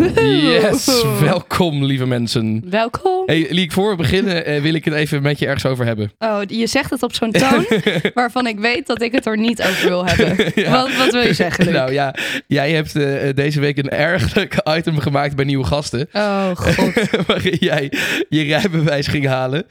Yes, welkom lieve mensen. Welkom. Hey Liek, voor we beginnen eh, wil ik het even met je ergens over hebben. Oh, je zegt het op zo'n toon waarvan ik weet dat ik het er niet over wil hebben. Ja. Wat, wat wil je zeggen, Luc? Nou ja, jij hebt eh, deze week een erg leuk item gemaakt bij nieuwe gasten. Oh, god. waarin jij je rijbewijs ging halen.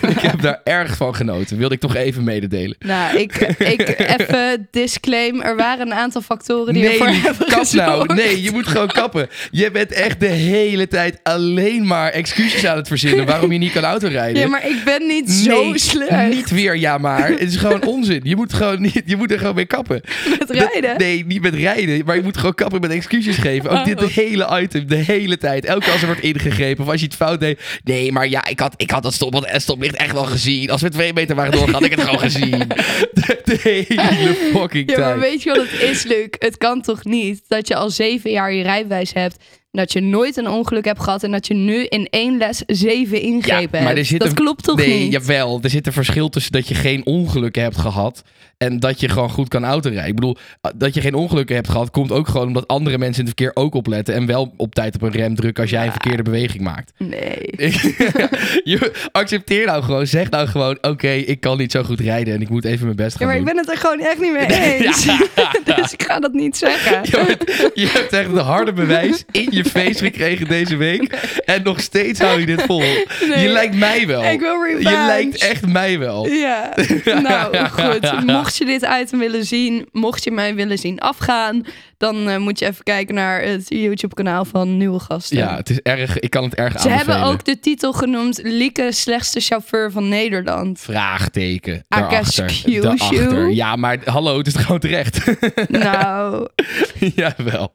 en ik heb daar erg van genoten. Wilde ik toch even mededelen. Nou, ik, ik even disclaim. Er waren een aantal factoren die nee, ervoor hebben kap nou. Nee, je moet gewoon kappen. Je bent echt de hele tijd alleen maar excuses aan het verzinnen waarom je niet kan autorijden. Ja, maar ik ben niet zo Nee, slecht Niet weer, ja maar. Het is gewoon onzin. Je moet, gewoon niet, je moet er gewoon mee kappen. met rijden. Dat- nee, niet met rijden. Maar je moet gewoon kappen met excuses geven. Ook Oh. dit hele item, de hele tijd. Elke keer als er wordt ingegrepen of als je het fout deed. Nee, maar ja, ik had, ik had dat stop, stoplicht echt wel gezien. Als we twee meter waren doorgegaan, had ik het gewoon gezien. De, de hele fucking Ja, maar tijd. weet je wat het is, Luc? Het kan toch niet dat je al zeven jaar je rijbewijs hebt, dat je nooit een ongeluk hebt gehad en dat je nu in één les zeven ingrepen maar er hebt? dat een- klopt toch nee, niet? jawel. Er zit een verschil tussen dat je geen ongelukken hebt gehad en dat je gewoon goed kan autorijden. Ik bedoel, dat je geen ongelukken hebt gehad, komt ook gewoon omdat andere mensen in het verkeer ook opletten en wel op tijd op een rem drukken als jij een Ja. verkeerde beweging maakt. Nee. je accepteer nou gewoon, zeg nou gewoon, oké, ik kan niet zo goed rijden en ik moet even mijn best Ja, gaan maar ik ben het er gewoon echt niet mee eens. dus ik ga dat niet zeggen. Je hebt, je hebt echt een harde bewijs in je face gekregen deze week. En nog steeds hou je dit vol. Nee. je lijkt mij wel. Ik wil revenge. Je lijkt echt mij wel. Ja, nou goed. Mocht je dit item willen zien, mocht je mij willen zien afgaan, dan eh, moet je even kijken naar het YouTube-kanaal van Nieuwe Gasten. Ja, het is erg. Ik kan het erg Ze aanbevelen. hebben ook de titel genoemd Lieke slechtste chauffeur van Nederland. vraagteken daarachter. Ja, maar hallo, het is gewoon terecht. nou, Jawel.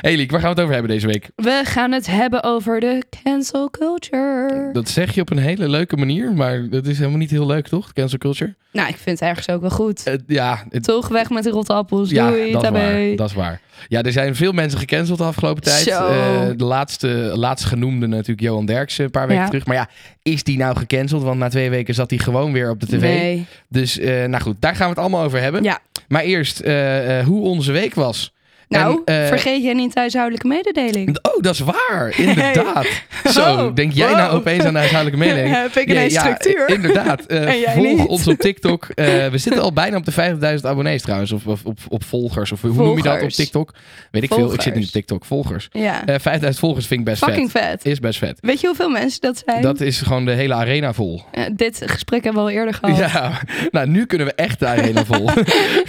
Hey Liek, waar gaan we het over hebben deze week? we gaan het hebben over de cancel culture. Dat zeg je op een hele leuke manier, maar dat is helemaal niet heel leuk, toch? Cancel culture. Nou, ik vind het ergens ook wel goed. Eh, ja, het, Toch weg met de rotte appels. ja Doei, dat is waar. Dat is waar. Ja, er zijn veel mensen gecanceld de afgelopen tijd. Eh, de laatste, laatst genoemde natuurlijk Johan Derksen een paar weken Ja. terug. Maar ja, is die nou gecanceld? Want na twee weken zat hij gewoon weer op de tv. Nee. Dus eh, nou goed, daar gaan we het allemaal over hebben. Ja. Maar eerst eh, eh, hoe onze week was. Nou, En, eh, vergeet jij niet huishoudelijke mededeling? Oh, dat is waar. Inderdaad. Zo, Oh, denk jij nou wow. opeens aan de huishoudelijke mededeling? Heb ik Ja, ineens ja, structuur? inderdaad. Eh, volg niet. ons op TikTok. Eh, we zitten al bijna op de 50.000 abonnees trouwens. Of, of, op, op volgers. Of hoe noem je dat op. TikTok? Weet ik veel. Ik zit niet op TikTok. Volgers. Ja. Eh 5000 volgers vind ik best Fucking vet. vet. Is best vet. Weet je hoeveel mensen dat zijn? Dat is gewoon de hele arena vol. Dit gesprek hebben we al eerder gehad. Ja, nou nu kunnen we echt de arena vol.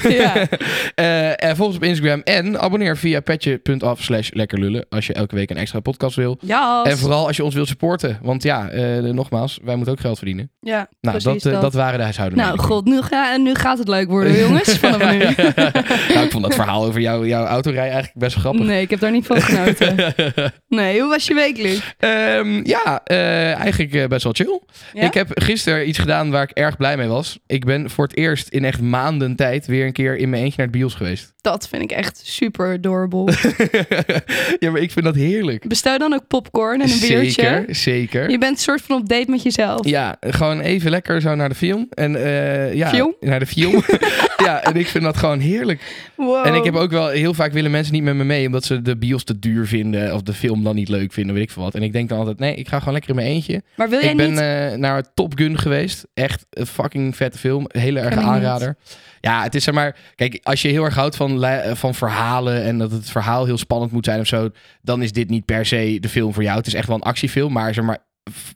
Ja. En volg ons op Instagram en abonneer via petje.af slash lekker lullen als je elke week een extra podcast wil. Ja, En vooral als je ons wilt supporten. Want ja, eh, nogmaals, wij moeten ook geld verdienen. ja Nou, precies dat, eh, dat waren de huishoudelijke Nou, god, nu, ga, nu gaat het leuk worden, jongens. Vanaf nu. nou, ik vond dat verhaal over jou, jouw autorij eigenlijk best grappig. Nee, ik heb daar niet van genoten. Nee, hoe was je week, Luc? Ehm, ja, eh, eigenlijk eh, best wel chill. Ja? Ik heb gisteren iets gedaan waar ik erg blij mee was. Ik ben voor het eerst in echt maanden tijd weer een keer in mijn eentje naar het bios geweest. Dat vind ik echt super adorable. ja, maar ik vind dat heerlijk. Bestel dan ook popcorn en een biertje. Zeker, zeker. Je bent een soort van op date met jezelf. Ja, gewoon even lekker zo naar de film. En, eh, ja, Film? Naar de film. ja, en ik vind dat gewoon heerlijk. Wow. En ik heb ook wel heel vaak willen mensen niet met me mee, omdat ze de bios te duur vinden of de film dan niet leuk vinden, weet ik veel wat. En ik denk dan altijd, nee, ik ga gewoon lekker in mijn eentje. Maar wil jij Ik ben niet... eh, naar Top Gun geweest. Echt een fucking vette film. Hele erg aanrader. Ja, het is zeg maar... Kijk, als je heel erg houdt van, van verhalen... en dat het verhaal heel spannend moet zijn of zo... dan is dit niet per se de film voor jou. Het is echt wel een actiefilm. Maar zeg maar,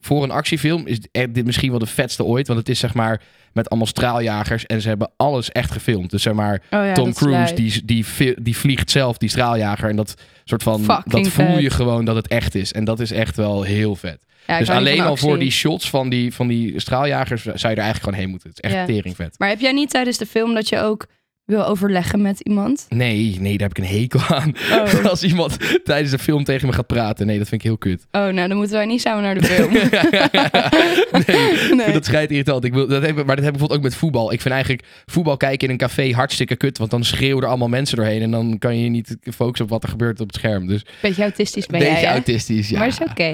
voor een actiefilm is dit misschien wel de vetste ooit. Want het is zeg maar met allemaal straaljagers... en ze hebben alles echt gefilmd. Dus zeg maar, Oh ja, Tom Cruise, die, die, die vliegt zelf, die straaljager. En dat soort van... Fucking dat voel je gewoon dat het echt is. En dat is echt wel heel vet. Ja, Dus alleen al voor die shots van die, van die straaljagers zou je er eigenlijk gewoon heen moeten. Het is echt Ja. teringvet. Maar heb jij niet tijdens de film dat je ook wil overleggen met iemand? Nee, nee, daar heb ik een hekel aan. Oh. Als iemand tijdens de film tegen me gaat praten. Nee, dat vind ik heel kut. Oh, nou dan moeten wij niet samen naar de film. nee, Nee. dat schijt irritant. Ik wil, dat heb, maar dat heb ik bijvoorbeeld ook met voetbal. Ik vind eigenlijk voetbal kijken in een café hartstikke kut. Want dan schreeuwen er allemaal mensen doorheen. En dan kan je niet focussen op wat er gebeurt op het scherm. Dus Beetje autistisch ben beetje jij, hè? autistisch, ja. Maar is oké.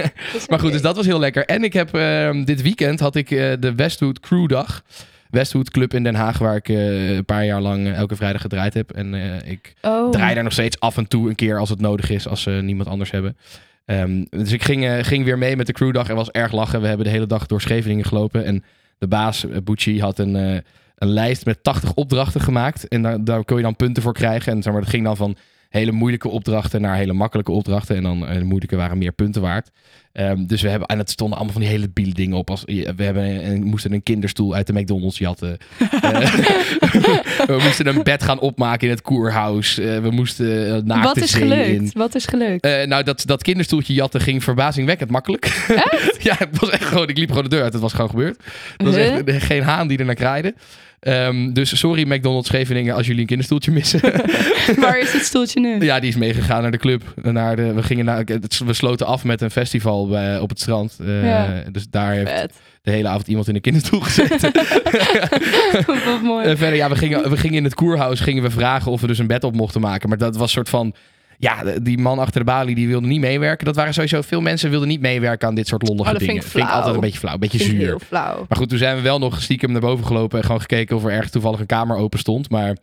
Maar goed, dus dat was heel lekker. En ik heb ehm, dit weekend had ik eh, de Westwood Crew Dag. Westwood Club in Den Haag, waar ik eh, een paar jaar lang eh, elke vrijdag gedraaid heb. En eh, ik Oh. draai daar nog steeds af en toe een keer als het nodig is, als ze niemand anders hebben. Ehm, dus ik ging, ging weer mee met de crewdag en was erg lachen. We hebben de hele dag door Scheveningen gelopen. En de baas, eh, Bucci, had een, een lijst met 80 opdrachten gemaakt. En daar, daar kon je dan punten voor krijgen. En zeg maar, dat ging dan van hele moeilijke opdrachten naar hele makkelijke opdrachten. En dan eh, de moeilijke waren meer punten waard. Ehm, dus we hebben, en het stonden allemaal van die hele biele dingen op. Als, we hebben een, moesten een kinderstoel uit de McDonald's jatten. Eh, we moesten een bed gaan opmaken in het koerhuis. Eh, we moesten naakte Wat is gelukt? in. Wat is gelukt? Nou, dat, dat kinderstoeltje jatten ging verbazingwekkend makkelijk. ja, het was echt gewoon, ik liep gewoon de deur uit. Het was gewoon gebeurd. Het was echt geen haan die er naar kraaide. Ehm, dus sorry McDonald's Scheveningen als jullie een kinderstoeltje missen. Waar is het stoeltje nu? ja, die is meegegaan naar de club. Naar de, we, gingen naar, we sloten af met een festival bij, op het strand. Eh, Ja. Dus daar heeft Vet. de hele avond iemand in een kinderstoel gezeten. Wat mooi. En verder, ja, we gingen, we gingen in het koerhuis gingen we vragen of we dus een bed op mochten maken. Maar dat was soort van... Ja, die man achter de balie die wilde niet meewerken. Dat waren sowieso... Veel mensen wilden niet meewerken aan dit soort lollige Oh, dat vind dingen. ik vind ik altijd een beetje flauw. Een beetje Vind zuur. flauw. Maar goed, toen zijn we wel nog stiekem naar boven gelopen... en gewoon gekeken of er ergens toevallig een kamer open stond. Maar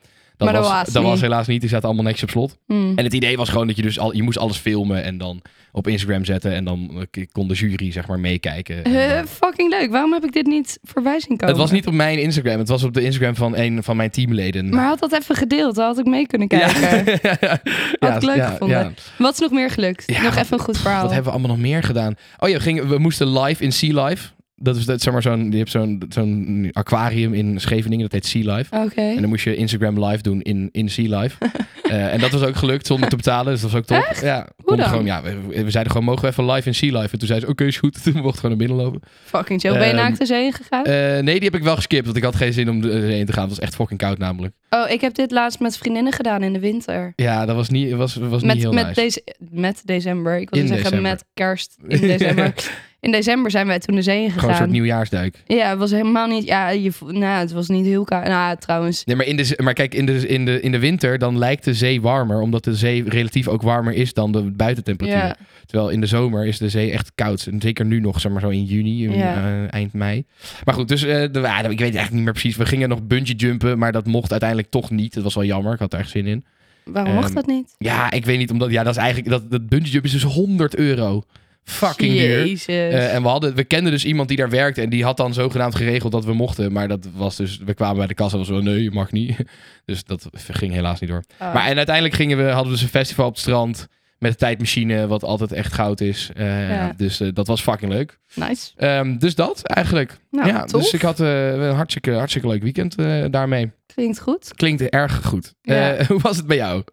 dat, Maar dat was, dat was helaas niet. Die zaten allemaal netjes op slot. Hmm. En het idee was gewoon dat je dus... Al, je moest alles filmen en dan op Instagram zetten. En dan eh, kon de jury zeg maar meekijken. En Eh, fucking leuk. Waarom heb ik dit niet voorbij zien komen? het was niet op mijn Instagram. Het was op de Instagram van een van mijn teamleden. Maar had dat even gedeeld, dan had ik mee kunnen kijken. Ja, ja, Had ik leuk ja, gevonden. ja. Wat is nog meer gelukt? Nog even een goed verhaal. Wat hebben we allemaal nog meer gedaan? Oh ja, we, gingen, we moesten live in Sea Life. Dat is dat, zeg maar zo'n, je hebt zo'n, zo'n aquarium in Scheveningen, dat heet Sea Life. Oké. En dan moest je Instagram live doen in, in Sea Life. Eh, en dat was ook gelukt zonder te betalen, dus dat was ook top. Ja, we konden dan? Gewoon, ja, we, we zeiden gewoon, mogen we even live in Sea Life? En toen zei ze, oké, is goed. Toen mocht gewoon naar binnen lopen. Fucking chill. Ben je Ehm, naakt de zee gegaan? Eh, nee, die heb ik wel geskipt, want ik had geen zin om de zee in te gaan. Het was echt fucking koud namelijk. oh, ik heb dit laatst met vriendinnen gedaan in de winter. Ja, dat was niet, was, was niet Met, heel met, nice. deze, met december. Ik wilde In zeggen december. met kerst in december. In december zijn wij toen de zee in Gewoon een soort gegaan. nieuwjaarsduik. Ja, het was helemaal niet... Ja, je, nou, het was niet heel koud. Nou, trouwens. Nee, maar, in de, maar kijk, in de, in, de, in de winter dan lijkt de zee warmer, omdat de zee relatief ook warmer is dan de buitentemperatuur. Ja, Terwijl in de zomer is de zee echt koud. En zeker nu nog, zeg maar zo in juni, in, Ja. eh, eind mei. Maar goed, dus eh, de, ja, ik weet eigenlijk niet meer precies. We gingen nog bungee jumpen, maar dat mocht uiteindelijk toch niet. Dat was wel jammer, ik had er echt zin in. waarom mocht Ehm, dat niet? Ja, ik weet niet, omdat ja, dat is eigenlijk, dat, dat bungee jump is dus 100 euro. Fucking duur. Jezus. Eh, en we, hadden, we kenden dus iemand die daar werkte en die had dan zogenaamd geregeld dat we mochten. Maar dat was dus, we kwamen bij de kassa en was zo, nee, je mag niet. Dus dat ging helaas niet door. Oh. Maar en uiteindelijk gingen we, hadden we dus een festival op het strand met de tijdmachine, wat altijd echt goud is. Eh, Ja. Dus eh, dat was fucking leuk. Nice. Ehm, dus dat eigenlijk. Nou, ja, tof. dus ik had een hartstikke, hartstikke leuk weekend daarmee. Klinkt goed. Klinkt erg goed. Ja. Hoe was het bij jou?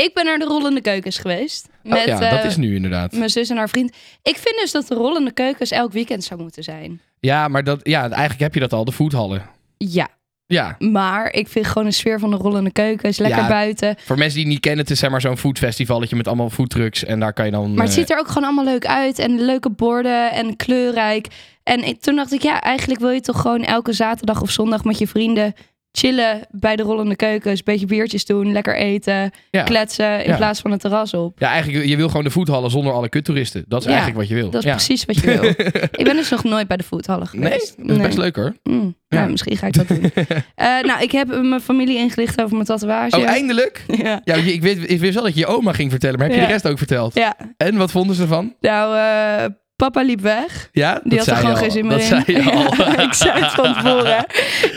Eh, ik ben naar de rollende keukens geweest. Met oh, ja, eh, dat is nu inderdaad. mijn zus en haar vriend. Ik vind dus dat de rollende keukens elk weekend zou moeten zijn. Ja, maar dat, ja, eigenlijk heb je dat al, de foodhallen. Ja, Ja, maar ik vind gewoon de sfeer van de rollende keukens lekker Ja. buiten. voor mensen die het niet kennen, het is zeg maar zo'n foodfestivalletje met allemaal foodtrucks. En daar kan je dan... Maar het eh, ziet er ook gewoon allemaal leuk uit. En leuke borden en kleurrijk. En ik- toen dacht ik, ja, eigenlijk wil je toch gewoon elke zaterdag of zondag met je vrienden chillen bij de rollende keukens. Een beetje biertjes doen, lekker eten, Ja. kletsen in Ja. plaats van het terras op. Ja, eigenlijk, je wil gewoon de foodhallen zonder alle kuttoeristen. Dat is Ja, eigenlijk wat je wil. Dat is precies wat je wil. ik ben dus nog nooit bij de foodhallen Nee, geweest. dat is best leuk hoor. Mm, Ja. nou, misschien ga ik dat doen. Eh, nou, ik heb mijn familie ingelicht over mijn tatoeage. Oh, eindelijk? Ja. Ja, ik, weet, ik wist wel dat je je oma ging vertellen, maar heb je de rest ook verteld? ja, En wat vonden ze ervan? nou, eh, papa liep weg. Ja, Die dat had er gewoon geen zin meer dat in. zei je al. Ja, ik zei het van tevoren.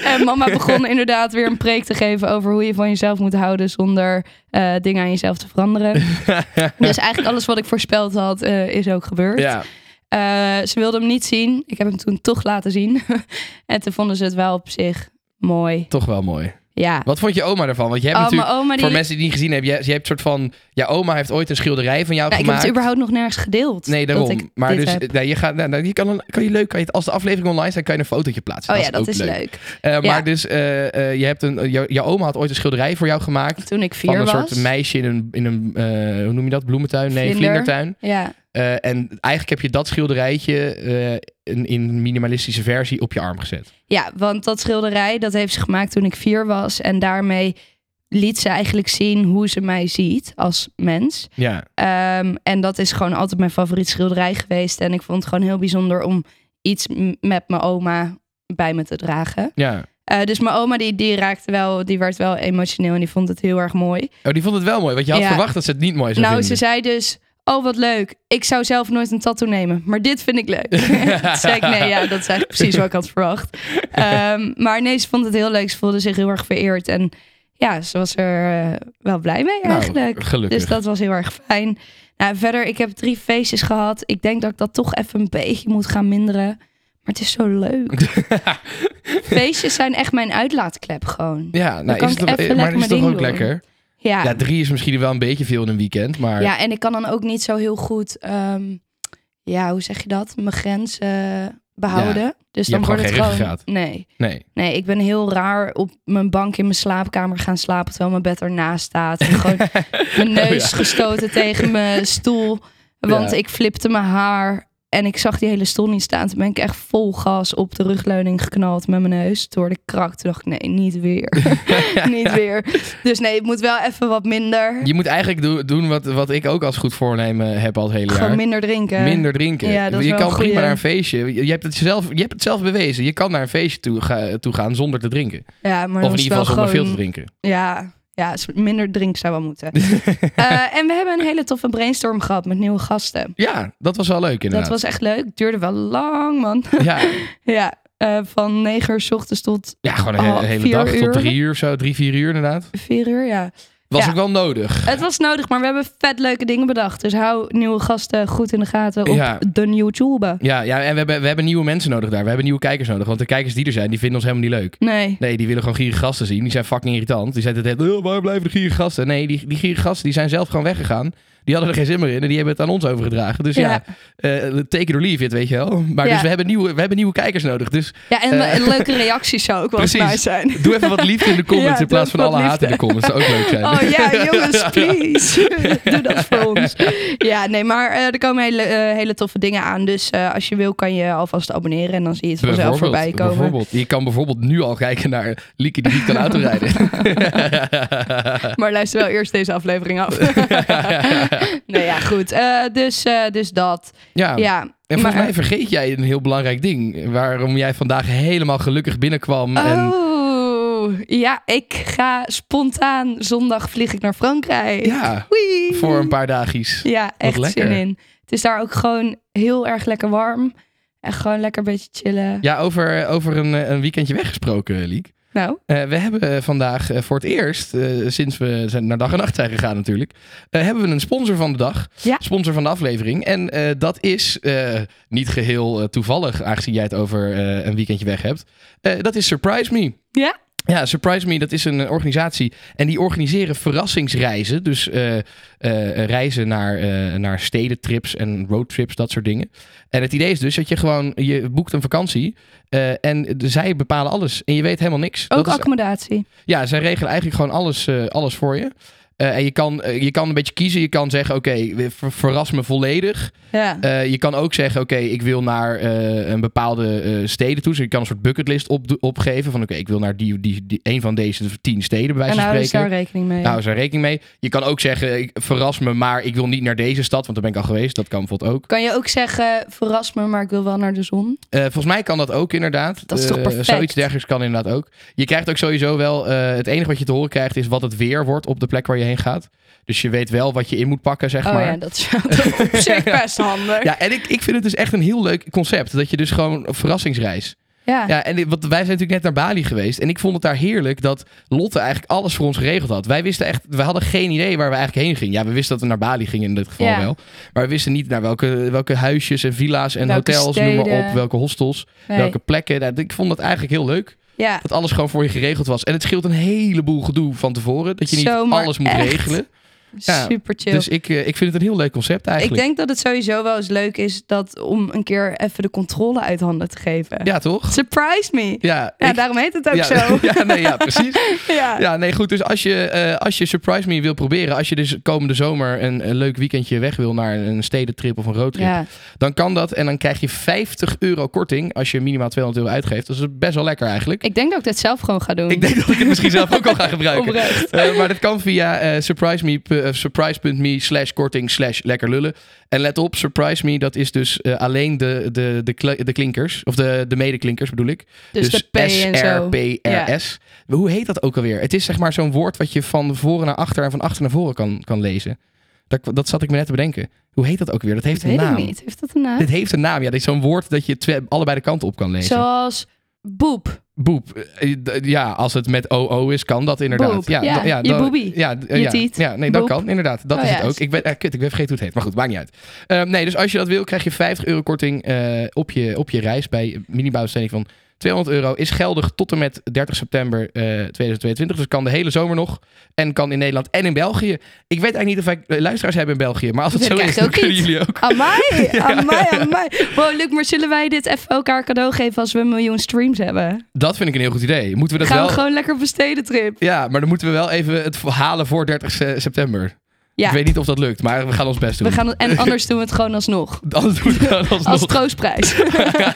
En mama begon inderdaad weer een preek te geven over hoe je van jezelf moet houden zonder eh, dingen aan jezelf te veranderen. dus eigenlijk alles wat ik voorspeld had, eh, is ook gebeurd. ja, Eh, ze wilde hem niet zien. Ik heb hem toen toch laten zien. en toen vonden ze het wel op zich mooi. toch wel mooi. Ja. Wat vond je oma ervan? Want je hebt Oh, natuurlijk, die... voor mensen die het niet gezien hebben, je, je hebt een soort van, jouw oma heeft ooit een schilderij van jou Nou, ik heb gemaakt. het überhaupt nog nergens gedeeld. Nee, dat daarom. Maar dus, nee, je gaat, nou, nou, je kan, een- kan je leuk, kan je, als de aflevering online staat, kan je een fotootje plaatsen. Oh ja, dat is leuk. Eh, Ja. Maar dus, eh, je hebt een, jou- jouw oma had ooit een schilderij voor jou gemaakt. Toen ik Van vier een was. soort meisje in een, in een hoe noem je dat, bloementuin? Nee, Vlinder. vlindertuin. Ja. Eh, en eigenlijk heb je dat schilderijtje eh, in, in minimalistische versie op je arm gezet. ja, want dat schilderij dat heeft ze gemaakt toen ik vier was. En daarmee liet ze eigenlijk zien hoe ze mij ziet als mens. Ja, Ehm, en dat is gewoon altijd mijn favoriet schilderij geweest. En ik vond het gewoon heel bijzonder om iets met mijn oma bij me te dragen. ja. Eh, dus mijn oma die, die raakte wel, die werd wel emotioneel en die vond het heel erg mooi. Oh, die vond het wel mooi, want je had Ja. verwacht dat ze het niet mooi zou nou, vinden. ze zei dus, oh wat leuk. Ik zou zelf nooit een tattoo nemen, maar dit vind ik leuk. Toen zei ik, nee, ja, dat is eigenlijk precies wat ik had verwacht. Ehm, maar nee, ze vond het heel leuk. Ze voelde zich heel erg vereerd. En ja, ze was er eh, wel blij mee Nou, eigenlijk. gelukkig. Dus dat was heel erg fijn. Nou, verder, ik heb drie feestjes gehad. Ik denk dat ik dat toch even een beetje moet gaan minderen. Maar het is zo leuk. Feestjes zijn echt mijn uitlaatklep gewoon. ja, nou, is het toch, maar is toch ook doen. lekker? Ja. Ja, drie is misschien wel een beetje veel in een weekend, maar Ja, en ik kan dan ook niet zo heel goed, ehm, ja, hoe zeg je dat? Mijn grenzen behouden. dus dan wordt het gewoon. Nee, nee. nee, ik ben heel raar op mijn bank in mijn slaapkamer gaan slapen terwijl mijn bed ernaast staat. En gewoon mijn neus Oh ja. gestoten tegen mijn stoel, want ik flipte mijn haar. En ik zag die hele stoel niet staan. Toen ben ik echt vol gas op de rugleuning geknald met mijn neus. Door de krak. Toen dacht ik, nee, niet weer. niet weer. Dus nee, het moet wel even wat minder. Je moet eigenlijk do- doen wat, wat ik ook als goed voornemen heb al het hele Gewoon jaar. minder drinken. Minder drinken. Ja, dat is je kan prima naar een feestje. Je, hebt het zelf, je hebt het zelf bewezen. Je kan naar een feestje toe, ga- toe gaan zonder te drinken. Ja, maar of in ieder geval zonder veel te gewoon- drinken. Ja, ja, minder drink zou wel moeten. Eh, en we hebben een hele toffe brainstorm gehad met nieuwe gasten. Ja, dat was wel leuk inderdaad. Dat was echt leuk. Duurde wel lang, man. ja, ja, eh, van negen uur s ochtends tot ja, gewoon een Oh, hele, dag uur. tot drie uur of zo. Drie, vier uur inderdaad. vier uur, ja. Was Ja. ook wel nodig. Het was nodig, maar we hebben vet leuke dingen bedacht. Dus hou nieuwe gasten goed in de gaten op Ja. de YouTube. Ja, ja en we hebben, we hebben nieuwe mensen nodig daar. We hebben nieuwe kijkers nodig. Want de kijkers die er zijn, die vinden ons helemaal niet leuk. Nee, Nee, die willen gewoon gierige gasten zien. Die zijn fucking irritant. Die zeiden het hele, oh, waar blijven de gierige gasten? Nee, die, die gierige gasten die zijn zelf gewoon weggegaan. Die hadden er geen zin meer in en die hebben het aan ons overgedragen. Dus ja, Ja. eh, take it or leave it, weet je wel. Maar Ja. dus we hebben, nieuwe, we hebben nieuwe kijkers nodig. Dus ja, en Eh. en leuke reacties zou ook wel eens Precies. nice zijn. doe even wat liefde in de comments Ja, in plaats van alle haat in de liefde. comments. Dat zou ook leuk zijn. Oh ja, jongens, please. Doe dat voor ons. Ja, nee, maar eh, er komen hele, hele toffe dingen aan. Dus als je wil, kan je alvast abonneren. En dan zie je het vanzelf voorbij komen. bijvoorbeeld. Je kan bijvoorbeeld nu al kijken naar Lieke die niet kan autorijden. Maar luister wel eerst deze aflevering af. nee, ja, goed. Eh, dus, eh, dus dat. ja, Ja, en volgens maar- mij vergeet jij een heel belangrijk ding. Waarom jij vandaag helemaal gelukkig binnenkwam. En Oh, ja, ik ga spontaan zondag vlieg ik naar Frankrijk. ja, voor een paar dagjes. Ja, echt lekker. zin in. Het is daar ook gewoon heel erg lekker warm. En gewoon lekker een beetje chillen. Ja, over, over een, een weekendje weggesproken, Liek. Nou, Eh, we hebben eh, vandaag eh, voor het eerst, sinds we zijn naar dag en nacht zijn gegaan natuurlijk, hebben we een sponsor van de dag. Ja. Sponsor van de aflevering. En dat is niet geheel eh, toevallig, aangezien jij het over een weekendje weg hebt. Dat is Surprise Me. Ja? Ja, Surprise Me, dat is een eh, organisatie. En die organiseren verrassingsreizen. Dus eh, eh, reizen naar, eh, naar stedentrips en roadtrips, dat soort dingen. En het idee is dus dat je gewoon, je boekt een vakantie. en de- zij bepalen alles. En je weet helemaal niks. ook dat is, accommodatie. ja, zij regelen eigenlijk gewoon alles, alles voor je. Eh, en je kan, eh, je kan een beetje kiezen. Je kan zeggen, oké, ver- verras me volledig. Ja. Eh, je kan ook zeggen, oké, ik wil naar een bepaalde steden toe. Dus je kan een soort bucketlist op, opgeven. Van oké, ik wil naar die, die, die, een van deze tien steden, bij wijze en van ze spreken. daar rekening mee. Nou, is daar rekening mee. Je kan ook zeggen, ik verras me, maar ik wil niet naar deze stad, want daar ben ik al geweest. Dat kan bijvoorbeeld ook. Kan je ook zeggen, verras me, maar ik wil wel naar de zon? Volgens mij kan dat ook inderdaad. Dat is toch perfect? zoiets dergelijks kan inderdaad ook. Je krijgt ook sowieso wel, het enige wat je te horen krijgt is wat het weer wordt op de plek waar je heen gaat. Dus je weet wel wat je in moet pakken, zeg Oh maar. ja, dat is best handig. Ja, en ik, ik vind het dus echt een heel leuk concept. Dat je dus gewoon een verrassingsreis. Ja. Ja, en want wij zijn natuurlijk net naar Bali geweest. En ik vond het daar heerlijk dat Lotte eigenlijk alles voor ons geregeld had. Wij wisten echt, we hadden geen idee waar we eigenlijk heen gingen. Ja, we wisten dat we naar Bali gingen in dit geval Ja. wel. Maar we wisten niet naar welke, welke huisjes en villa's en Welke hotels, noem maar op. Welke hostels, Nee. welke plekken. Nou, ik vond dat eigenlijk heel leuk. Ja. Dat alles gewoon voor je geregeld was. En het scheelt een heleboel gedoe van tevoren. Dat je niet alles moet echt. regelen. Ja, Super chill. Dus ik, eh, ik vind het een heel leuk concept ik eigenlijk. denk dat het sowieso wel eens leuk is dat om een keer even de controle uit handen te geven. Ja, toch? Surprise me. Ja, Ja, ik- daarom heet het ook ja, zo. ja, nee, ja, precies. ja. Ja, nee, goed. Dus als je, eh, als je Surprise Me wil proberen, als je dus komende zomer een, een leuk weekendje weg wil naar een stedentrip of een roadtrip, Ja. dan kan dat. En dan krijg je 50 euro korting als je minimaal 200 euro uitgeeft. Dat is best wel lekker eigenlijk. Ik denk dat ik dit zelf gewoon ga doen. Ik denk dat ik het misschien zelf ook al ga gebruiken. Eh, maar dat kan via eh, surprise.me eh, surprise.me slash korting slash lekker lullen. En let op, Surprise Me, dat is dus eh, alleen de, de, de, de klinkers. Of de, de medeklinkers bedoel ik. Dus, de P en zo. S-R-P-R-S. Hoe heet dat ook alweer? Het is zeg maar zo'n woord wat je van voren naar achter en van achter naar voren kan, kan lezen. Dat, dat zat ik me net te bedenken. Hoe heet dat ook weer? Dat heeft Dat een naam. niet. Heeft dat een naam? Dit heeft een naam. Ja, dit is zo'n woord dat je twee, allebei de kanten op kan lezen. Zoals boep. Boep. Eh, Ja, als het met OO is, kan dat inderdaad. Boep. Ja, Ja, ja, je boebie. Ja, Je ja, tiet. ja, nee, dat Boep. kan inderdaad. Dat Oh, is ja. het ook. Ik ben, eh, kut, ik ben vergeten hoe het heet. Maar goed, maakt niet uit. Eh, nee, dus als je dat wil, krijg je 50 euro korting eh, op, je, op je reis bij minibouwstelling van 200 euro. Is geldig tot en met 30 september eh, 2022. Dus kan de hele zomer nog. En kan in Nederland en in België. Ik weet eigenlijk niet of wij eh, luisteraars hebben in België. Maar als het Dat zo is, dan kunnen niet. jullie ook. Amai, amai, amai. Wow, Luc, maar zullen wij dit even elkaar cadeau geven als we een miljoen streams hebben? Dat vind ik een heel goed idee. Moeten we dat Gaan wel... we gewoon lekker op een stedentrip. Ja, maar dan moeten we wel even het halen voor 30 se- september. Ja, Ik weet niet of dat lukt, maar we gaan ons best doen. we gaan en anders doen we het gewoon alsnog. Anders doen we het gewoon alsnog. Als troostprijs.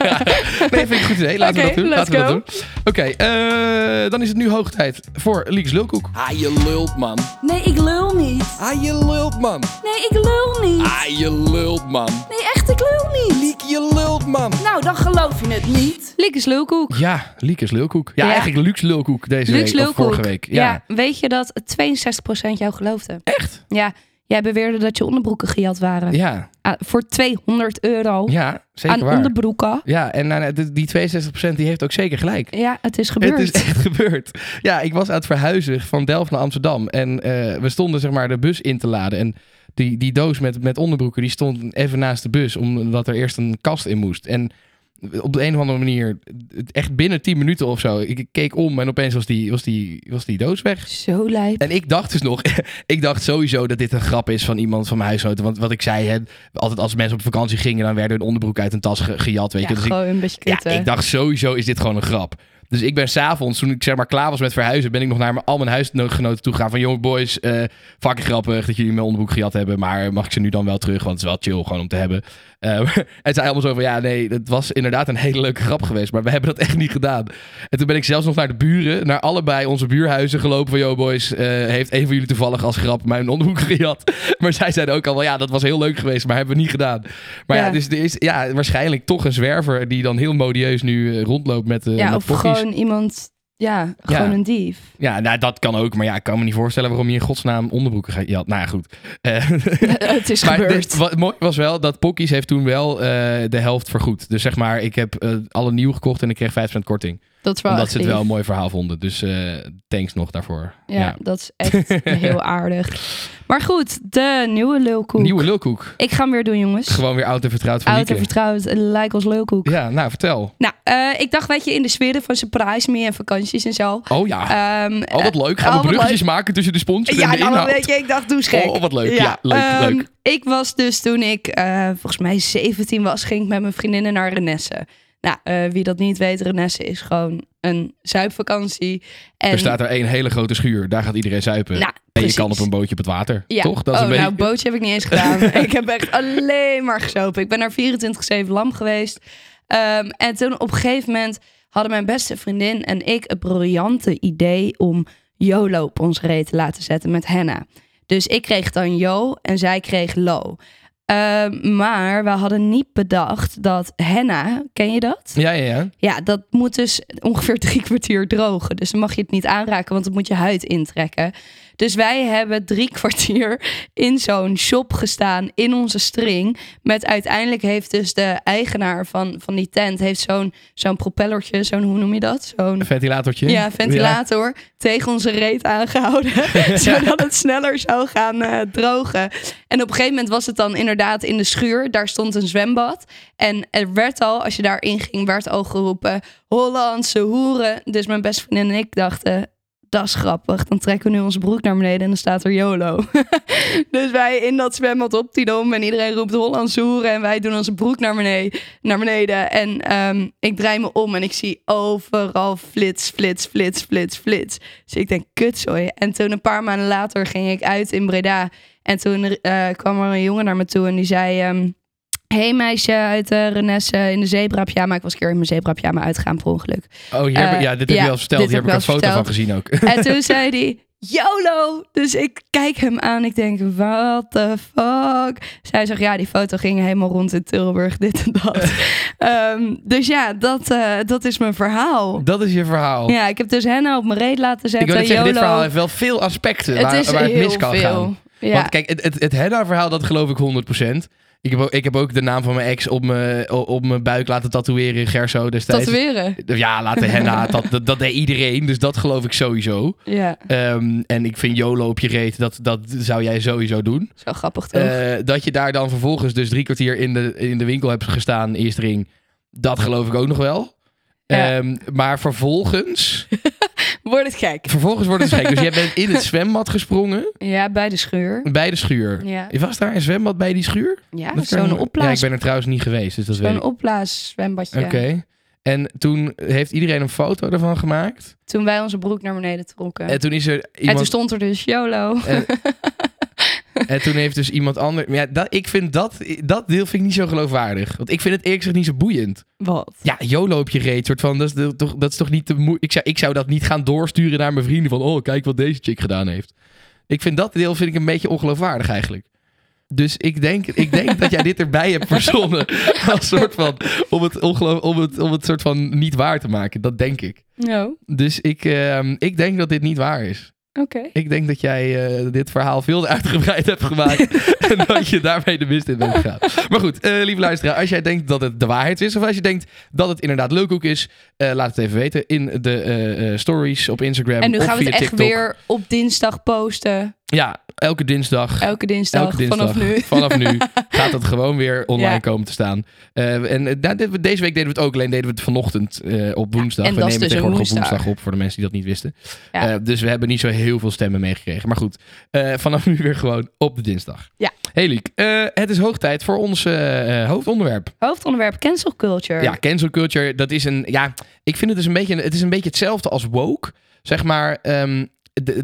nee, vind ik een goed idee. Laten we dat doen. Laten we dat doen. Oké, eh, dan is het nu hoog tijd voor Leeks Lulkoek. Ah, je lult, man. Nee, ik lul niet. Ah, je lult, man. Nee, ik lul niet. Ah, je lult, man. Nee, echt, ik lul niet. Liek, je lult, man. Nou, dan geloof je het niet. Liekes lulkoek. Ja, Liekes Lulkoek. Ja, Ja. eigenlijk Luxe Lulkoek deze week. Of vorige week. Ja. weet je dat 62% jou geloofde? Echt? Ja, jij beweerde dat je onderbroeken gejat waren. Ja, Ah, voor 200 euro ja zeker aan waar. onderbroeken. Ja, en nou, die- die 62% die heeft ook zeker gelijk. Ja, het is gebeurd. Het is echt gebeurd. Ja, ik was aan het verhuizen van Delft naar Amsterdam. En eh, we stonden zeg maar de bus in te laden. En die, die doos met, met onderbroeken die stond even naast de bus. Omdat er eerst een kast in moest. En op de een of andere manier, echt binnen 10 minuten of zo. Ik keek om en opeens was die, was die, was die doos weg. Zo lijp. En ik dacht dus nog, ik dacht sowieso dat dit een grap is van iemand van mijn huisgenoten. Want wat ik zei, hè, altijd als mensen op vakantie gingen, dan werden hun onderbroek uit een tas ge- gejat. Weet Ja, je. Dus ik, gewoon een beetje ja, ik dacht sowieso is dit gewoon een grap. Dus ik ben s'avonds, toen ik zeg maar klaar was met verhuizen, ben ik nog naar mijn, al mijn huisgenoten toe gegaan. Van jonge boys, eh fucking grappig dat jullie mijn onderbroek gejat hebben. Maar mag ik ze nu dan wel terug? Want het is wel chill gewoon om te hebben. Eh, en zei allemaal zo van, ja nee, het was inderdaad een hele leuke grap geweest. Maar we hebben dat echt niet gedaan. En toen ben ik zelfs nog naar de buren, naar allebei onze buurhuizen gelopen. Van, yo boys, eh, heeft een van jullie toevallig als grap mijn onderbroek gejat? Maar zij zeiden ook al wel, ja dat was heel leuk geweest, maar hebben we niet gedaan. Maar ja, Ja. dus er is ja, waarschijnlijk toch een zwerver die dan heel modieus nu eh, rondloopt met, eh ja, met of pokkies. gewoon iemand, ja, gewoon Ja. een dief. Ja, nou dat kan ook. Maar ja, ik kan me niet voorstellen waarom je in godsnaam onderbroeken gaat. Ja, nou ja, goed. Eh, het is maar gebeurd. wat mooi was wel dat Pokkies heeft toen wel eh, de helft vergoed. Dus zeg maar, ik heb eh, alle nieuw gekocht en ik kreeg 5% korting. Dat is wel omdat ze het wel een mooi verhaal vonden. Dus eh, thanks nog daarvoor. Ja, dat is echt heel aardig. Maar goed, de nieuwe lulkoek. Nieuwe lulkoek. Ik ga hem weer doen, jongens. Gewoon weer oud en vertrouwd van Oud en vertrouwd, lijk als lulkoek. Ja, nou vertel. Nou, eh, ik dacht, weet je, in de sfeer van surprise me en vakanties en zo. Oh ja. Oh, wat leuk. Gaan oh, we wat bruggetjes maken tussen de sponsor en Ja, de nou, weet je, ik dacht, doe gek. Oh, wat leuk. Ja, leuk, ehm, leuk. Ik was dus toen ik eh, volgens mij 17 was, ging ik met mijn vriendinnen naar Renesse. Nou, eh, wie dat niet weet, Renesse is gewoon een zuipvakantie. En, Er staat er één hele grote schuur. Daar gaat iedereen zuipen. Nou, en je kan op een bootje op het water. Ja. Toch? Dat is oh, een beetje... nou, bootje heb ik niet eens gedaan. ik heb echt alleen maar gesopen. Ik ben naar 24-7 lam geweest. Ehm, en toen op een gegeven moment hadden mijn beste vriendin en ik het briljante idee om YOLO op ons reet te laten zetten met henna. Dus ik kreeg dan Yo en zij kreeg Lo. Ehm, maar we hadden niet bedacht dat henna, ken je dat? Ja, ja, ja. Ja, dat moet dus ongeveer drie kwartier drogen. Dus dan mag je het niet aanraken, want dan moet je huid intrekken. Dus wij hebben drie kwartier in zo'n shop gestaan in onze string. Met uiteindelijk heeft dus de eigenaar van, van die tent heeft zo'n zo'n propellertje, zo'n hoe noem je dat? Zo'n Een ventilatortje. ja, ventilator tegen onze reet aangehouden. zodat het sneller zou gaan eh, drogen. En op een gegeven moment was het dan inderdaad in de schuur. Daar stond een zwembad. En er werd al, als je daarin ging, werd al geroepen... Hollandse hoeren. Dus mijn beste vriendin en ik dachten... Dat is grappig. Dan trekken we nu onze broek naar beneden en dan staat er YOLO. dus wij in dat zwembad op die dom en iedereen roept Hollandse hoeren. En wij doen onze broek naar beneden. Naar beneden. En ehm, ik draai me om en ik zie overal flits, flits, flits, flits, flits. Dus ik denk, kutzooi. En toen een paar maanden later ging ik uit in Breda. En toen eh, kwam er een jongen naar me toe en die zei... ehm, hey meisje uit de Renesse in de zebrapjama. Ik was een keer in mijn zebrapjama uitgegaan per ongeluk. Oh, hier heb, Eh, ja, dit heb je al verteld. Hier heb ik ik een foto van gezien ook. En toen zei hij, YOLO! Dus ik kijk hem aan. Ik denk, what the fuck? Zij zegt, ja, die foto ging helemaal rond in Tilburg, dit en dat. Ehm, dus ja, dat, eh, dat is mijn verhaal. Dat is je verhaal. Ja, ik heb dus henna op mijn reet laten ik zetten. wil net zeggen, dit verhaal heeft wel veel aspecten het waar, waar het mis kan veel. gaan. Ja. Want kijk, het, het, het Hedda-verhaal, dat geloof ik 100%. Ik heb, ook, ik heb ook de naam van mijn ex op mijn, op mijn buik laten tatoeëren in Gerso destijds. Tatoeëren. Ja, laten henna, dat, dat, dat deed iedereen. Dus dat geloof ik sowieso. Ja, Ehm, en ik vind YOLO op je reet, dat, dat zou jij sowieso doen. zo grappig toch? Eh, dat je daar dan vervolgens dus drie kwartier in de, in de winkel hebt gestaan, eerste ring. Dat geloof ik ook nog wel. Ja. Ehm, maar vervolgens, Wordt het gek? vervolgens wordt het gek. Dus jij bent in het zwembad gesprongen Ja, bij de schuur. bij de schuur. Ja, Was daar een zwembad bij die schuur? ja zo'n Ja, opblaas, ik ben er trouwens niet geweest, dus dat weet zo'n opblaaszwembadje. Oké. En toen heeft iedereen een foto ervan gemaakt. Toen wij onze broek naar beneden trokken. En toen is er En toen iemand... stond er dus YOLO. En, en toen heeft dus iemand anders... Ja, dat, ik vind dat, dat deel vind ik niet zo geloofwaardig. Want ik vind het eerlijk gezegd niet zo boeiend. Wat? Ja, YOLO op je reet. Soort van, dat, is toch, dat is toch niet te moeilijk. Ik zou, ik zou dat niet gaan doorsturen naar mijn vrienden. Van, oh, kijk wat deze chick gedaan heeft. Ik vind dat deel vind ik een beetje ongeloofwaardig eigenlijk. Dus ik denk, ik denk dat jij dit erbij hebt verzonnen. Als soort van, om het, ongeloof, om, het, om het soort van niet waar te maken. Dat denk ik. No. Dus ik, ehm, ik denk dat dit niet waar is. Oké. Ik denk dat jij eh, dit verhaal veel uitgebreid hebt gemaakt. en dat je daarmee de mist in bent gegaan. Maar goed, eh, lieve luisteraar. Als jij denkt dat het de waarheid is. Of als je denkt dat het inderdaad leukhoek is. eh, laat het even weten in de stories op Instagram. En nu gaan we het echt TikTok. weer op dinsdag posten. Ja, elke dinsdag. Elke dinsdag, Elke dinsdag vanaf nu. vanaf nu gaat het gewoon weer online Ja. komen te staan. Eh, en eh, deze week deden we het ook, alleen deden we het vanochtend eh, op woensdag. en we dat is nemen dus tegenwoordig op woensdag. woensdag op voor de mensen die dat niet wisten. Ja. Dus we hebben niet zo heel veel stemmen meegekregen. Maar goed, vanaf nu weer gewoon op de dinsdag. Ja. Hey Liek, het is hoog tijd voor ons hoofdonderwerp. Hoofdonderwerp cancel culture. Ja, cancel culture, dat is een... Ja, ik vind het dus een beetje, het is een beetje hetzelfde als woke. Zeg maar, ehm,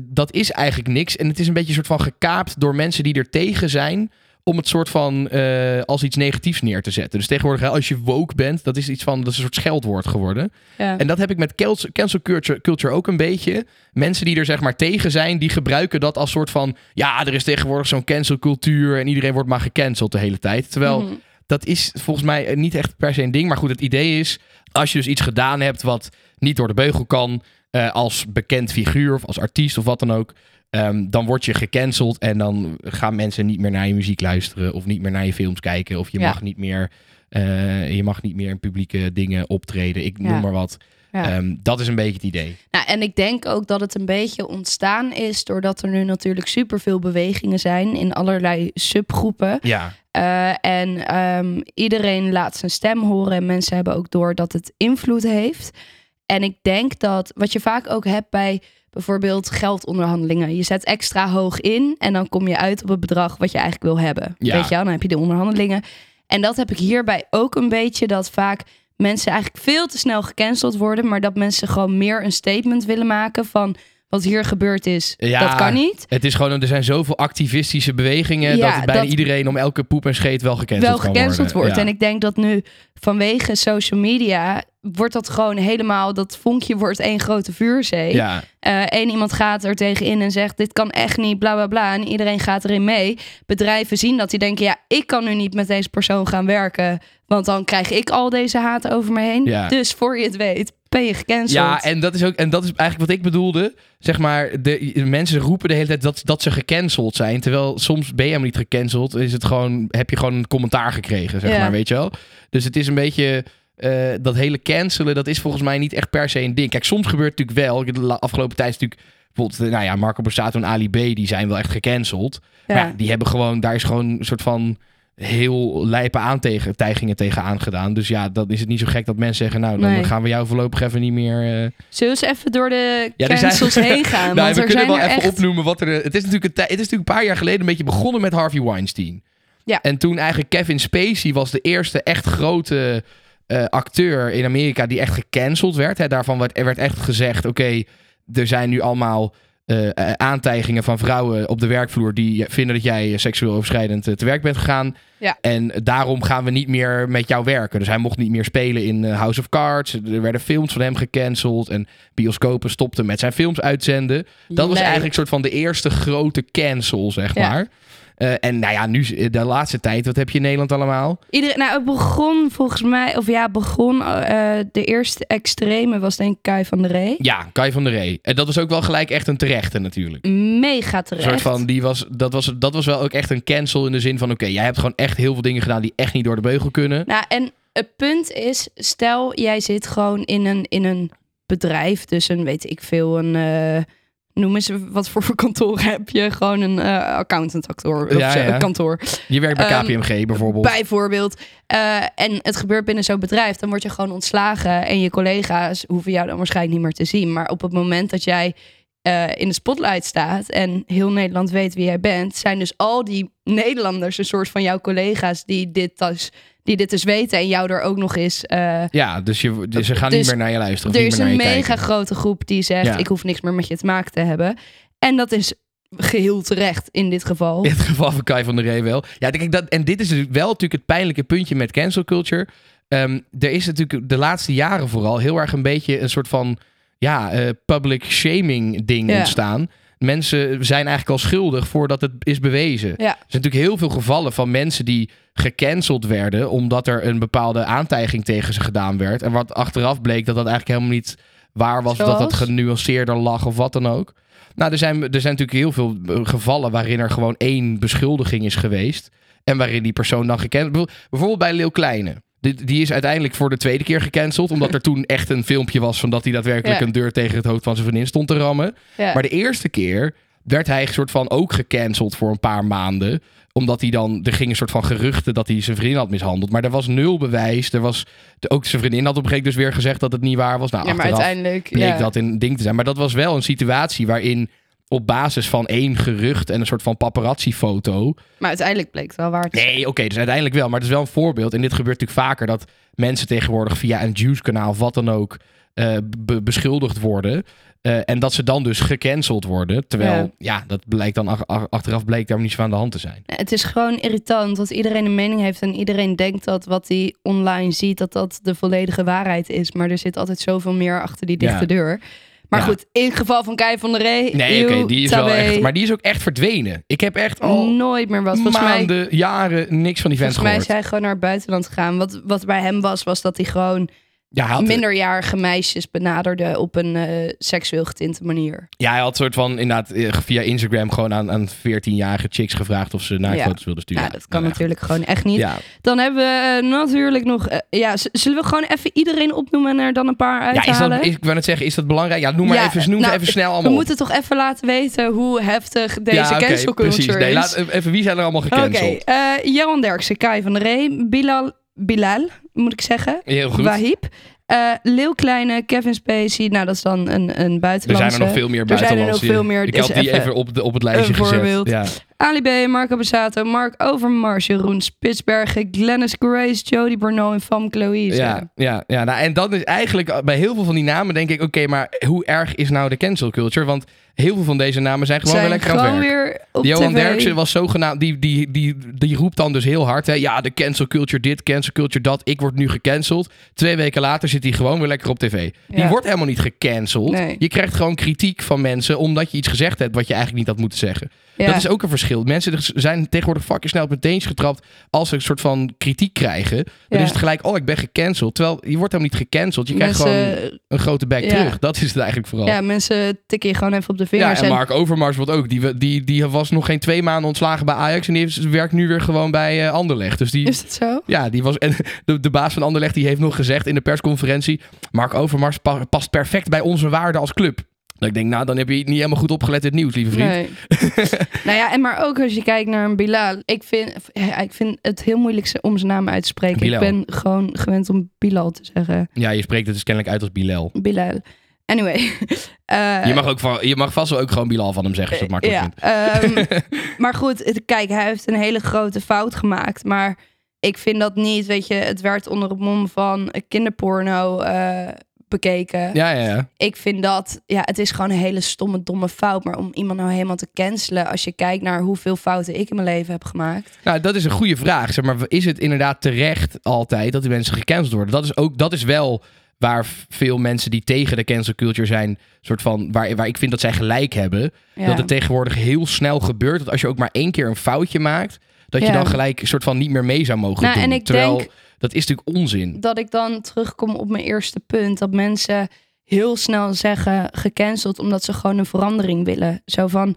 dat is eigenlijk niks. En het is een beetje een soort van gekaapt door mensen die er tegen zijn... om het soort van eh, als iets negatiefs neer te zetten. Dus tegenwoordig, als je woke bent, dat is iets van... dat is een soort scheldwoord geworden. Ja. En dat heb ik met cancel culture, culture ook een beetje. Mensen die er zeg maar tegen zijn, die gebruiken dat als soort van... ja, er is tegenwoordig zo'n cancelcultuur... en iedereen wordt maar gecanceld de hele tijd. Terwijl Mhm. dat is volgens mij niet echt per se een ding. Maar goed, het idee is, als je dus iets gedaan hebt wat niet door de beugel kan... eh, als bekend figuur of als artiest of wat dan ook... ehm, dan word je gecanceld en dan gaan mensen niet meer naar je muziek luisteren... of niet meer naar je films kijken of je Ja. mag niet meer... eh, je mag niet meer in publieke dingen optreden. Ik Ja. noem maar wat. Ja. Ehm, dat is een beetje het idee. Nou, en ik denk ook dat het een beetje ontstaan is doordat er nu natuurlijk superveel bewegingen zijn in allerlei subgroepen. Ja, Eh, en ehm, iedereen laat zijn stem horen en mensen hebben ook door dat het invloed heeft. En ik denk dat wat je vaak ook hebt bij bijvoorbeeld geldonderhandelingen. Je zet extra hoog in en dan kom je uit op het bedrag wat je eigenlijk wil hebben. Ja. Weet je wel, dan heb je de onderhandelingen. En dat heb ik hierbij ook een beetje, dat vaak mensen eigenlijk veel te snel gecanceld worden, maar dat mensen gewoon meer een statement willen maken van wat hier gebeurd is. Ja. Dat kan niet. het is gewoon, er zijn zoveel activistische bewegingen... Ja, dat bijna dat- iedereen om elke poep en scheet wel gecanceld wel gecanceld worden. wordt. Ja. En ik denk dat nu vanwege social media wordt dat gewoon helemaal, dat vonkje wordt één grote vuurzee. Ja, Eén iemand gaat er tegenin en zegt dit kan echt niet, bla bla bla. En iedereen gaat erin mee. Bedrijven zien dat die denken, ja, ik kan nu niet met deze persoon gaan werken. Want dan krijg ik al deze haat over me heen. Ja. Dus voor je het weet, je gecanceld. Ja, en dat is ook en dat is eigenlijk wat ik bedoelde. Zeg maar, de, mensen roepen de hele tijd dat, dat ze gecanceld zijn. Terwijl soms ben je helemaal niet gecanceld. Is het gewoon, heb je gewoon een commentaar gekregen, zeg Ja. maar, weet je wel. Dus het is een beetje. eh, dat hele cancelen, dat is volgens mij niet echt per se een ding. Kijk, soms gebeurt het natuurlijk wel. De afgelopen tijd is natuurlijk bijvoorbeeld, nou ja, Marco Borsato en Ali B, die zijn wel echt gecanceld. Ja. Maar ja, die hebben gewoon, daar is gewoon een soort van heel lijpe aantijgingen tegen aangedaan. Dus ja, dan is het niet zo gek dat mensen zeggen, nou, dan Nee. gaan we jou voorlopig even niet meer... eh, Zullen we eens even door de Ja, zijn- cancels heen gaan? nou, we kunnen zijn wel even echt... opnoemen wat er. Het is, natuurlijk een, het is natuurlijk een paar jaar geleden een beetje begonnen met Harvey Weinstein. Ja. En toen eigenlijk Kevin Spacey was de eerste echt grote eh, acteur in Amerika die echt gecanceld werd. Hè. Daarvan werd, er werd echt gezegd: oké, er zijn nu allemaal. Eh, eh, aantijgingen van vrouwen op de werkvloer die vinden dat jij seksueel overschrijdend eh, te werk bent gegaan. Ja. En daarom gaan we niet meer met jou werken. Dus hij mocht niet meer spelen in House of Cards. Er werden films van hem gecanceld. En bioscopen stopten met zijn films uitzenden. Dat was eigenlijk soort van de eerste grote cancel, zeg Ja. Eh, en nou ja, nu de laatste tijd, wat heb je in Nederland allemaal? Iedereen, nou, het begon volgens mij, of ja, begon eh, de eerste extreme was denk ik Kai van der Ree. Ja, Kai van der Ree. En dat was ook wel gelijk echt een terechte natuurlijk. Mega Een terecht. soort van, die was, dat, was, dat was wel ook echt een cancel in de zin van... oké, jij hebt gewoon echt heel veel dingen gedaan die echt niet door de beugel kunnen. Nou, en het punt is, stel jij zit gewoon in een, in een bedrijf, dus een, weet ik veel, een... eh, Noem eens wat voor kantoor heb je? Gewoon een eh accountant-kantoor. of Ja, ja. kantoor. Je werkt bij Ehm, KPMG bijvoorbeeld. Bijvoorbeeld. Eh, en het gebeurt binnen zo'n bedrijf, dan word je gewoon ontslagen. En je collega's hoeven jou dan waarschijnlijk niet meer te zien. Maar op het moment dat jij eh, in de spotlight staat en heel Nederland weet wie jij bent, zijn dus al die Nederlanders een soort van jouw collega's die dit dus, die dit dus weten en jou er ook nog eens. eh, Ja, dus, je, dus ze gaan Dus niet meer naar je luisteren. er is een mega kijken. grote groep die zegt: Ja. Ik hoef niks meer met je te maken te hebben. En dat is geheel terecht in dit geval. In het geval van Kai van der Ree wel. Ja, kijk, dat, en dit is natuurlijk wel natuurlijk het pijnlijke puntje met cancel culture. Ehm, er is natuurlijk de laatste jaren vooral heel erg een beetje een soort van ja, eh, public shaming ding Ja. ontstaan. Mensen zijn eigenlijk al schuldig voordat het is bewezen. Ja. Er zijn natuurlijk heel veel gevallen van mensen die gecanceld werden omdat er een bepaalde aantijging tegen ze gedaan werd. En wat achteraf bleek dat dat eigenlijk helemaal niet waar was. Dat dat genuanceerder lag of wat dan ook. Nou, er zijn, er zijn natuurlijk heel veel eh, gevallen waarin er gewoon één beschuldiging is geweest. En waarin die persoon dan gekend Bijvoorbeeld- Bijvoorbeeld bij Leeuw Kleine. Die, die is uiteindelijk voor de tweede keer gecanceld. Omdat er toen echt een filmpje was van dat hij daadwerkelijk Ja. een deur tegen het hoofd van zijn vriendin stond te rammen. Ja. Maar de eerste keer werd hij soort van ook gecanceld voor een paar maanden. Omdat hij dan, er ging een soort van geruchten dat hij zijn vriendin had mishandeld. Maar er was nul bewijs. Er was, ook zijn vriendin had op een gegeven moment dus weer gezegd dat het niet waar was. Nou, ja, maar uiteindelijk. bleek dat een ding te zijn. Maar dat was wel een situatie waarin op basis van één gerucht en een soort van paparazzi-foto. Maar uiteindelijk bleek het wel waar te zijn. Nee, oké, dus uiteindelijk wel. Maar het is wel een voorbeeld. En dit gebeurt natuurlijk vaker dat mensen tegenwoordig via een Juice-kanaal of wat dan ook eh, be- beschuldigd worden. Eh, en dat ze dan dus gecanceld worden. Terwijl, ja, Ja. dat blijkt dan ach- ach- achteraf bleek daar niet zo aan de hand te zijn. Het is gewoon irritant dat iedereen een mening heeft en iedereen denkt dat wat hij online ziet, dat dat de volledige waarheid is. Maar er zit altijd zoveel meer achter die dichte Ja. deur. Maar Ja. goed, in het geval van Kai van der Ree. Nee, oké, die is wel echt. Maar die is ook echt verdwenen. Ik heb echt al nooit meer wat. Volgens mij, maanden, jaren niks van die vent volgens mij is gehoord. hij gewoon naar het buitenland gegaan. Wat, wat bij hem was, was dat hij gewoon Ja, minderjarige meisjes benaderde op een eh, seksueel getinte manier. Ja, hij had soort van inderdaad eh, via Instagram gewoon aan, aan 14-jarige chicks gevraagd of ze naakfoto's Ja. wilden sturen. Ja, dat kan Nou, natuurlijk gewoon echt niet. Ja. Dan hebben we eh, natuurlijk nog... ja, zullen we gewoon even iedereen opnoemen en er dan een paar Ja, is uithalen? dat, is, ik wou net zeggen, is dat belangrijk? Ja, noem maar even, noem nou, even snel we allemaal op. moeten toch even laten weten hoe heftig deze ja, oké, cancel culture precies. Nee, is. laat, even, wie zijn er allemaal Oké, gecanceld? eh, Johan Derksen, Kai van der Ree, Bilal, Bilal, moet ik zeggen. Heel goed. Wahib. Eh Leeuw Kleine, Kevin Spacey. Nou, dat is dan een, een Er buitenlandse. zijn er nog veel meer Er zijn er buitenlandse. nog veel meer, Ik dus had die even even op, de, op het lijstje een gezet. voorbeeld. Ja. Ali B, Marco Bassato, Mark Overmars, Jeroen Spitsbergen, Glennis Grace, Jody Bruno en Famke Louise. Ja, ja, ja nou, en dat is eigenlijk bij heel veel van die namen denk ik, oké, maar hoe erg is nou de cancel culture? Want heel veel van deze namen zijn gewoon Zijn weer lekker aan het werk. Johan tv. Derksen was zogenaamd, die, die, die, die roept dan dus heel hard, hè, ja, de cancel culture dit, cancel culture dat, ik word nu gecanceld. Twee weken later zit hij gewoon weer lekker op tv. Die wordt helemaal niet gecanceld. Nee. Je krijgt gewoon kritiek van mensen omdat je iets gezegd hebt wat je eigenlijk niet had moeten zeggen. Ja. Dat is ook een verschil. Mensen zijn tegenwoordig fucking snel op hun teens getrapt als ze een soort van kritiek krijgen. Dan Ja. is het gelijk, oh, ik ben gecanceld. Terwijl je wordt helemaal niet gecanceld. Je krijgt gewoon een grote bek Ja. terug. Dat is het eigenlijk vooral. Ja, mensen tikken je gewoon even op de Ja, vingers. en Mark Overmars wordt ook. Die, die, die was nog geen twee maanden ontslagen bij Ajax. En die heeft- werkt nu weer gewoon bij eh, Anderlecht. Dus die, Is dat zo? ja, die was. En de, de baas van Anderlecht die heeft nog gezegd in de persconferentie. Mark Overmars pa- past perfect bij onze waarden als club. Dat ik denk, nou, dan heb je niet helemaal goed opgelet het nieuws, lieve vriend. Nee. nou ja, en maar ook als je kijkt naar een Bilal. Ik vind, ik vind het heel moeilijk om zijn naam uit te spreken. Bilal. Ik ben gewoon gewend om Bilal te zeggen. Ja, je spreekt het dus kennelijk uit als Bilal. Bilal. Anyway. Eh, Je mag, ook van, je mag vast wel ook gewoon Bilal van hem zeggen, als je dat makkelijk ja, vindt. ehm, maar goed, het- kijk, hij heeft een hele grote fout gemaakt. Maar ik vind dat niet, weet je, het werd onder het mom van kinderporno eh, bekeken. Ja, ja, ja. Ik vind dat, ja, het is gewoon een hele stomme, domme fout. Maar om iemand nou helemaal te cancelen, als je kijkt naar hoeveel fouten ik in mijn leven heb gemaakt. Nou, dat is een goede vraag. Zeg maar, is het inderdaad terecht altijd dat die mensen gecanceld worden? Dat is ook, dat is wel waar veel mensen die tegen de cancel culture zijn, soort van, waar, waar ik vind dat zij gelijk hebben. Ja. Dat het tegenwoordig heel snel gebeurt. Dat als je ook maar één keer een foutje maakt, dat je Ja. dan gelijk soort van niet meer mee zou mogen Nou, doen. en ik Terwijl denk- dat is natuurlijk onzin. dat ik dan terugkom op mijn eerste punt. Dat mensen heel snel zeggen gecanceld omdat ze gewoon een verandering willen. Zo van,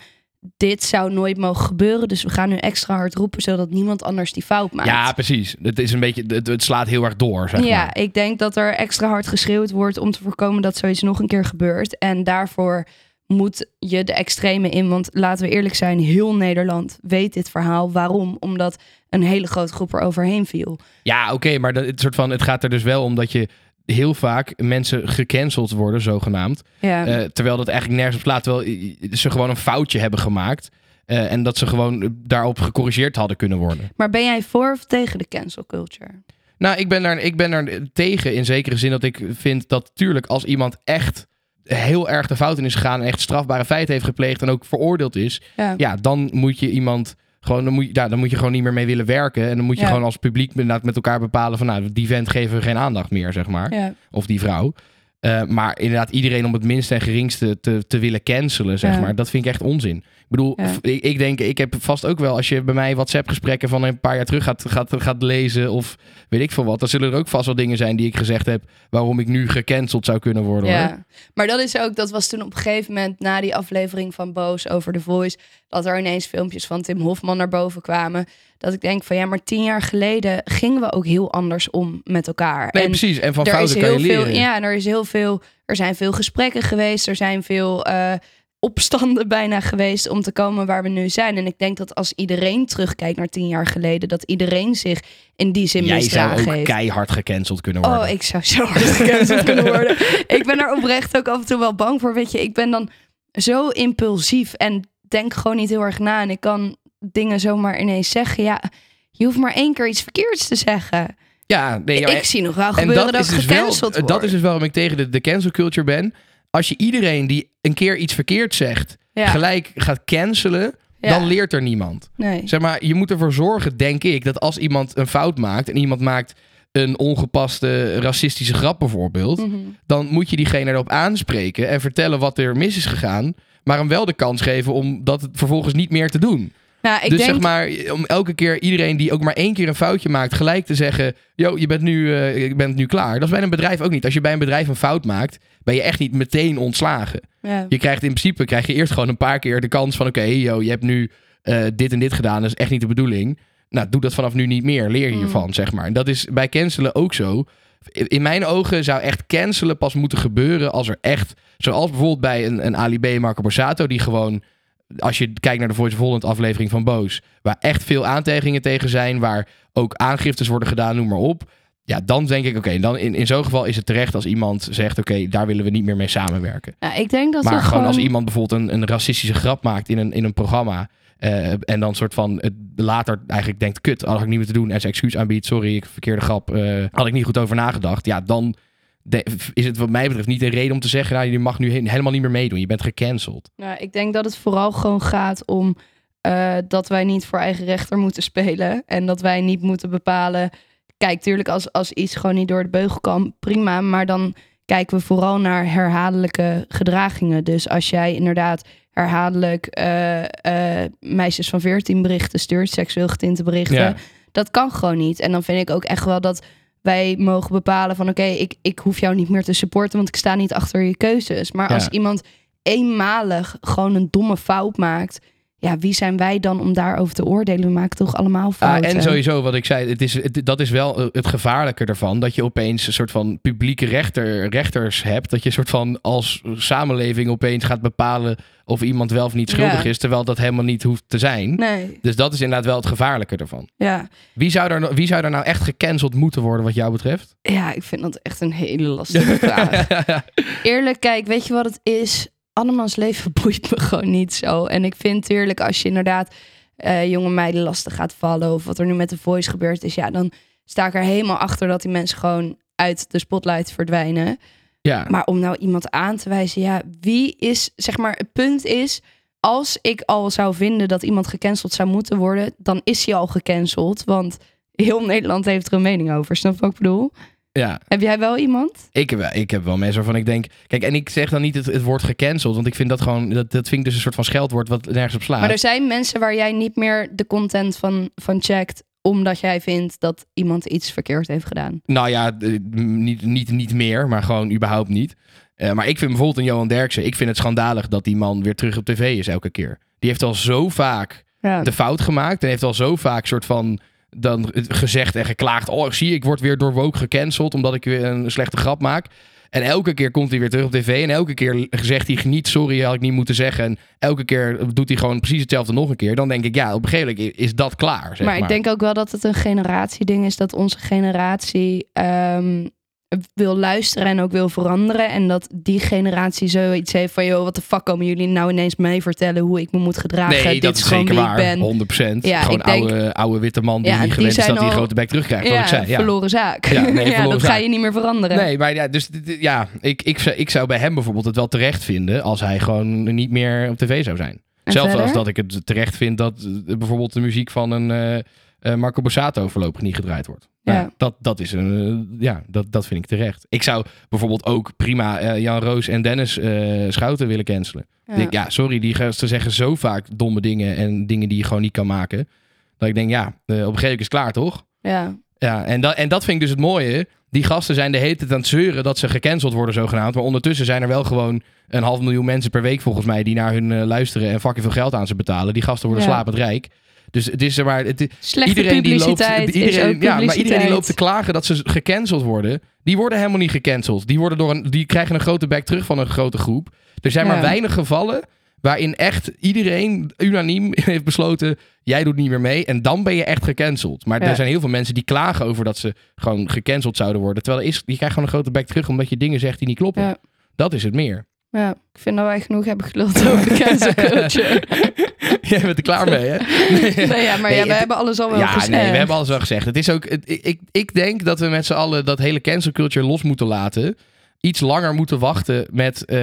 dit zou nooit mogen gebeuren. Dus we gaan nu extra hard roepen zodat niemand anders die fout maakt. Ja, precies. Het is een beetje, het, het slaat heel erg door, zeg Ja, maar. ik denk dat er extra hard geschreeuwd wordt om te voorkomen dat zoiets nog een keer gebeurt. En daarvoor moet je de extreme in. Want laten we eerlijk zijn, heel Nederland weet dit verhaal. Waarom? Omdat een hele grote groep er overheen viel. Ja, oké, maar dat, het, soort van, het gaat er dus wel om dat je heel vaak mensen gecanceld worden, zogenaamd. Ja. Eh, terwijl dat eigenlijk nergens op slaat. Terwijl ze gewoon een foutje hebben gemaakt. eh, en dat ze gewoon daarop gecorrigeerd hadden kunnen worden. maar ben jij voor of tegen de cancel culture? Nou, ik ben, daar, ik ben daar tegen in zekere zin dat ik vind dat tuurlijk als iemand echt heel erg de fout in is gegaan en echt strafbare feiten heeft gepleegd en ook veroordeeld is, Ja. ja, dan moet je iemand gewoon, dan moet je, ja, dan moet je gewoon niet meer mee willen werken. En dan moet je Ja. gewoon als publiek met elkaar bepalen van, nou, die vent geven we geen aandacht meer, zeg maar. Ja. Of die vrouw. Eh, maar inderdaad, iedereen om het minste en geringste te, te willen cancelen, zeg maar. Dat vind ik echt onzin. Ik bedoel, Ja. f- ik, ik denk, ik heb vast ook wel, als je bij mij WhatsApp-gesprekken van een paar jaar terug gaat, gaat, gaat lezen of weet ik veel wat, dan zullen er ook vast wel dingen zijn die ik gezegd heb waarom ik nu gecanceld zou kunnen worden. hoor. Ja, maar dat is ook, dat was toen op een gegeven moment na die aflevering van Boos over The Voice, dat er ineens filmpjes van Tim Hofman naar boven kwamen. Dat ik denk van ja, maar tien jaar geleden gingen we ook heel anders om met elkaar. Nee, en precies. En van fouten kan je veel, leren. ja, en er is heel veel, er zijn veel gesprekken geweest, er zijn veel eh, opstanden bijna geweest om te komen waar we nu zijn. En ik denk dat als iedereen terugkijkt naar tien jaar geleden, dat iedereen zich in die zin Jij zou ook heeft. keihard gecanceld kunnen worden. Oh, ik zou zo hard gecanceld kunnen worden. Ik ben er oprecht ook af en toe wel bang voor. Weet je, ik ben dan zo impulsief en denk gewoon niet heel erg na. En ik kan dingen zomaar ineens zeggen. Ja, je hoeft maar één keer iets verkeerds te zeggen. Ja, nee, ja, ik zie nog wel En gebeuren dat, dat is, dus wel, gecanceld word. dat is dus waarom ik tegen de, de cancel culture ben. Als je iedereen die een keer iets verkeerd zegt, ja. gelijk gaat cancelen, Ja. dan leert er niemand. Nee. Zeg maar, je moet ervoor zorgen, denk ik, dat als iemand een fout maakt en iemand maakt een ongepaste racistische grap bijvoorbeeld, Mhm. dan moet je diegene erop aanspreken en vertellen wat er mis is gegaan, maar hem wel de kans geven om dat vervolgens niet meer te doen. Nou, ik dus denk, zeg maar, om elke keer iedereen die ook maar één keer een foutje maakt, gelijk te zeggen: Yo, je bent nu, eh, je bent nu klaar. Dat is bij een bedrijf ook niet. Als je bij een bedrijf een fout maakt, ben je echt niet meteen ontslagen. ja. Je krijgt in principe krijg je eerst gewoon een paar keer de kans van: Oké, yo, je hebt nu eh, dit en dit gedaan. Dat is echt niet de bedoeling. Nou, doe dat vanaf nu niet meer. Leer Mm. hiervan, zeg maar. En dat is bij cancelen ook zo. In mijn ogen zou echt cancelen pas moeten gebeuren als er echt, zoals bijvoorbeeld bij een, een Ali B en Marco Borsato, die gewoon als je kijkt naar de Voice of Holland aflevering van Boos, waar echt veel aantijgingen tegen zijn, waar ook aangiftes worden gedaan, noem maar op. Ja, dan denk ik, oké, dan in, in zo'n geval is het terecht als iemand zegt, oké, daar willen we niet meer mee samenwerken. Nou, ik denk dat maar gewoon gewoon... als iemand bijvoorbeeld een, een racistische grap maakt in een, in een programma, eh, en dan soort van het later eigenlijk denkt, kut, had ik niet moeten doen, en zijn excuus aanbiedt, sorry, ik verkeerde grap, eh, had ik niet goed over nagedacht. Ja, dan, de- is het wat mij betreft niet een reden om te zeggen... Nou, je mag nu he- helemaal niet meer meedoen. Je bent gecanceld. Nou, ik denk dat het vooral gewoon gaat om eh, dat wij niet voor eigen rechter moeten spelen. En dat wij niet moeten bepalen. Kijk, tuurlijk, als, als iets gewoon niet door de beugel kan, prima. Maar dan kijken we vooral naar herhaaldelijke gedragingen. Dus als jij inderdaad herhaaldelijk eh, eh, meisjes van 14 berichten stuurt, seksueel getinte berichten, Ja. dat kan gewoon niet. En dan vind ik ook echt wel dat wij mogen bepalen van oké, ik, ik hoef jou niet meer te supporten, want ik sta niet achter je keuzes. Maar Ja. als iemand eenmalig gewoon een domme fout maakt, ja, wie zijn wij dan om daarover te oordelen? We maken toch allemaal Ah, fouten. en sowieso, wat ik zei, het is, het- dat is wel eh, het gevaarlijke ervan. Dat je opeens een soort van publieke rechter, rechters hebt. Dat je een soort van als samenleving opeens gaat bepalen of iemand wel of niet schuldig Ja. is. Terwijl dat helemaal niet hoeft te zijn. Nee, Dus dat is inderdaad wel het gevaarlijke ervan. ja. Wie zou, er, wie zou er nou echt gecanceld moeten worden wat jou betreft? ja, ik vind dat echt een hele lastige vraag. Eerlijk, kijk, weet je wat het is? Annemans leven boeit me gewoon niet zo. En ik vind tuurlijk, als je inderdaad eh, jonge meiden lastig gaat vallen... of wat er nu met de Voice gebeurd is... ja, dan sta ik er helemaal achter dat die mensen gewoon uit de spotlight verdwijnen. ja. Maar om nou iemand aan te wijzen, ja, wie is, zeg maar, het punt is... als ik al zou vinden dat iemand gecanceld zou moeten worden... dan is hij al gecanceld, want... Heel Nederland heeft er een mening over. Snap je wat ik bedoel? Ja. Heb jij wel iemand? Ik heb, wel- ik heb wel mensen waarvan ik denk... Kijk, en ik zeg dan niet het, het woord gecanceld. Want ik vind dat gewoon... Dat, dat vind ik dus een soort van scheldwoord wat nergens op slaat. Maar er zijn mensen waar jij niet meer de content van, van checkt, omdat jij vindt dat iemand iets verkeerd heeft gedaan. Nou ja, eh, niet, niet, niet meer, maar gewoon überhaupt niet. Eh, maar ik vind bijvoorbeeld een Johan Derksen... Ik vind het schandalig dat die man weer terug op tv is elke keer. Die heeft al zo vaak Ja. de fout gemaakt. En heeft al zo vaak soort van dan gezegd en geklaagd. Oh, zie ik word weer door Woke gecanceld omdat ik weer een slechte grap maak. En elke keer komt hij weer terug op tv. En elke keer zegt hij niet, sorry, had ik niet moeten zeggen. En elke keer doet hij gewoon precies hetzelfde nog een keer. Dan denk ik, ja, op een gegeven moment is dat klaar. Zeg maar maar, ik denk ook wel dat het een generatieding is, dat onze generatie ehm, wil luisteren en ook wil veranderen. En dat die generatie zoiets heeft van, joh, wat de fuck komen jullie nou ineens mee vertellen hoe ik me moet gedragen? Nee, Dit dat is gewoon zeker wie waar. ik ben. 100%. Ja, gewoon ik denk- oude, oude witte man die Ja, niet gewend is dat hij grote bek terugkrijgt. wat Ja, ik zei. Ja. verloren zaak. Ja, nee, verloren dat zaak. ga je niet meer veranderen. Nee, maar ja, dus ja, ik, ik, zou- ik zou bij hem bijvoorbeeld het wel terecht vinden als hij gewoon niet meer op tv zou zijn. En Hetzelfde als dat ik het terecht vind dat eh, bijvoorbeeld de muziek van een eh, eh, Marco Borsato voorlopig niet gedraaid wordt. Ja. Nou, dat, dat is een, eh, ja, dat, dat vind ik terecht. Ik zou bijvoorbeeld ook prima eh, Jan Roos en Dennis eh, Schouten willen cancelen. Ja. Ik denk, ja, sorry, die gasten zeggen zo vaak domme dingen en dingen die je gewoon niet kan maken. Dat ik denk, ja, op een gegeven moment is het klaar, toch? Ja. Ja, en dat, en dat vind ik dus het mooie. Die gasten zijn de hele tijd aan het zeuren dat ze gecanceld worden zogenaamd. Maar ondertussen zijn er wel gewoon een half miljoen mensen per week volgens mij... die naar hun luisteren en fucking veel geld aan ze betalen. Die gasten worden Ja. slapend rijk. Dus het is er maar... Het, Slechte iedereen die loopt, publiciteit iedereen, is ja, publiciteit. maar iedereen die loopt te klagen dat ze gecanceld worden... die worden helemaal niet gecanceld. Die, worden door een, die krijgen een grote back terug van een grote groep. Er zijn maar weinig gevallen waarin echt iedereen unaniem heeft besloten... jij doet niet meer mee en dan ben je echt gecanceld. Maar Ja. er zijn heel veel mensen die klagen over dat ze gewoon gecanceld zouden worden. Terwijl er is, je krijgt gewoon een grote back terug omdat je dingen zegt die niet kloppen. Ja. Dat is het meer. Ja, ik vind dat wij genoeg hebben geluld over de cancel culture. Jij bent er klaar mee, hè? nee, ja, maar Nee, ja, we het- hebben alles al wel ja, gezegd. nee, we hebben alles wel gezegd. Het is ook, het- ik, ik, ik denk dat we met z'n allen dat hele cancel culture los moeten laten. Iets langer moeten wachten met eh,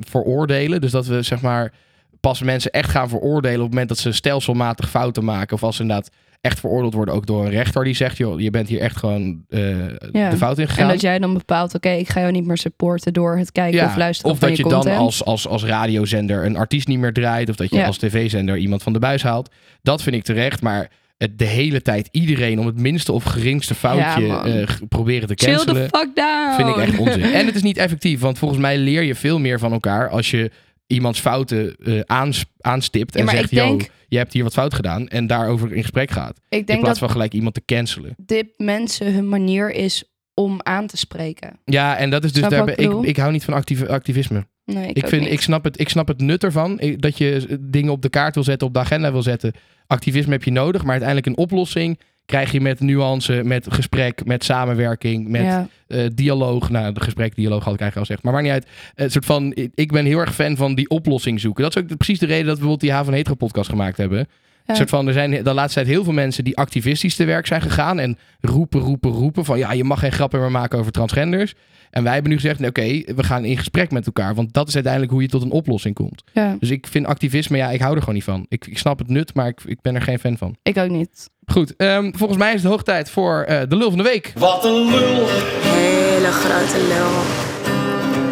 veroordelen. Dus dat we zeg maar pas mensen echt gaan veroordelen op het moment dat ze stelselmatig fouten maken. Of als ze inderdaad echt veroordeeld worden, ook door een rechter die zegt, joh, je bent hier echt gewoon eh, Ja. de fout in En gegaan. dat jij dan bepaalt, oké, ik ga jou niet meer supporten door het kijken of luisteren of van dat je, dan als, als, als radiozender een artiest niet meer draait. Of dat je Ja. als tv-zender iemand van de buis haalt. Dat vind ik terecht. Maar het de hele tijd iedereen om het minste of geringste foutje Ja, eh, proberen te Chill the cancelen. fuck down. Vind ik echt onzin. En het is niet effectief. Want volgens mij leer je veel meer van elkaar als je iemands fouten eh, aans- aanstipt. En zegt, yo, denk- je hebt hier wat fout gedaan. En daarover in gesprek gaat. Ik In plaats van gelijk iemand te cancelen. dit mensen hun manier is om aan te spreken. Ja, en dat is dus... Snap ik ik, hou niet van activisme. Nee, ik, vind, niet. ik, snap het, ik snap het nut ervan. Ik- Dat je dingen op de kaart wil zetten, op de agenda wil zetten. Activisme heb je nodig, maar uiteindelijk een oplossing krijg je met nuance, met gesprek, met samenwerking, met ja. eh, dialoog. Nou, de gesprek, dialoog had ik eigenlijk al gezegd. Maar maakt niet uit. Het soort van, ik- ben heel erg fan van die oplossing zoeken. Dat is ook precies de reden dat we bijvoorbeeld die Haven Hetero podcast gemaakt hebben. Een soort van, er zijn de laatste tijd heel veel mensen die activistisch te werk zijn gegaan. En roepen, roepen, roepen van ja, je mag geen grappen meer maken over transgenders. En wij hebben nu gezegd, nee, oké, we gaan in gesprek met elkaar. Want dat is uiteindelijk hoe je tot een oplossing komt. Ja, Dus ik vind activisme, ja, ik hou er gewoon niet van. Ik, ik snap het nut, maar ik, ik ben er geen fan van. ik ook niet. Goed, ehm, volgens mij is het hoog tijd voor eh, de lul van de week. Wat een lul, Hele grote lul.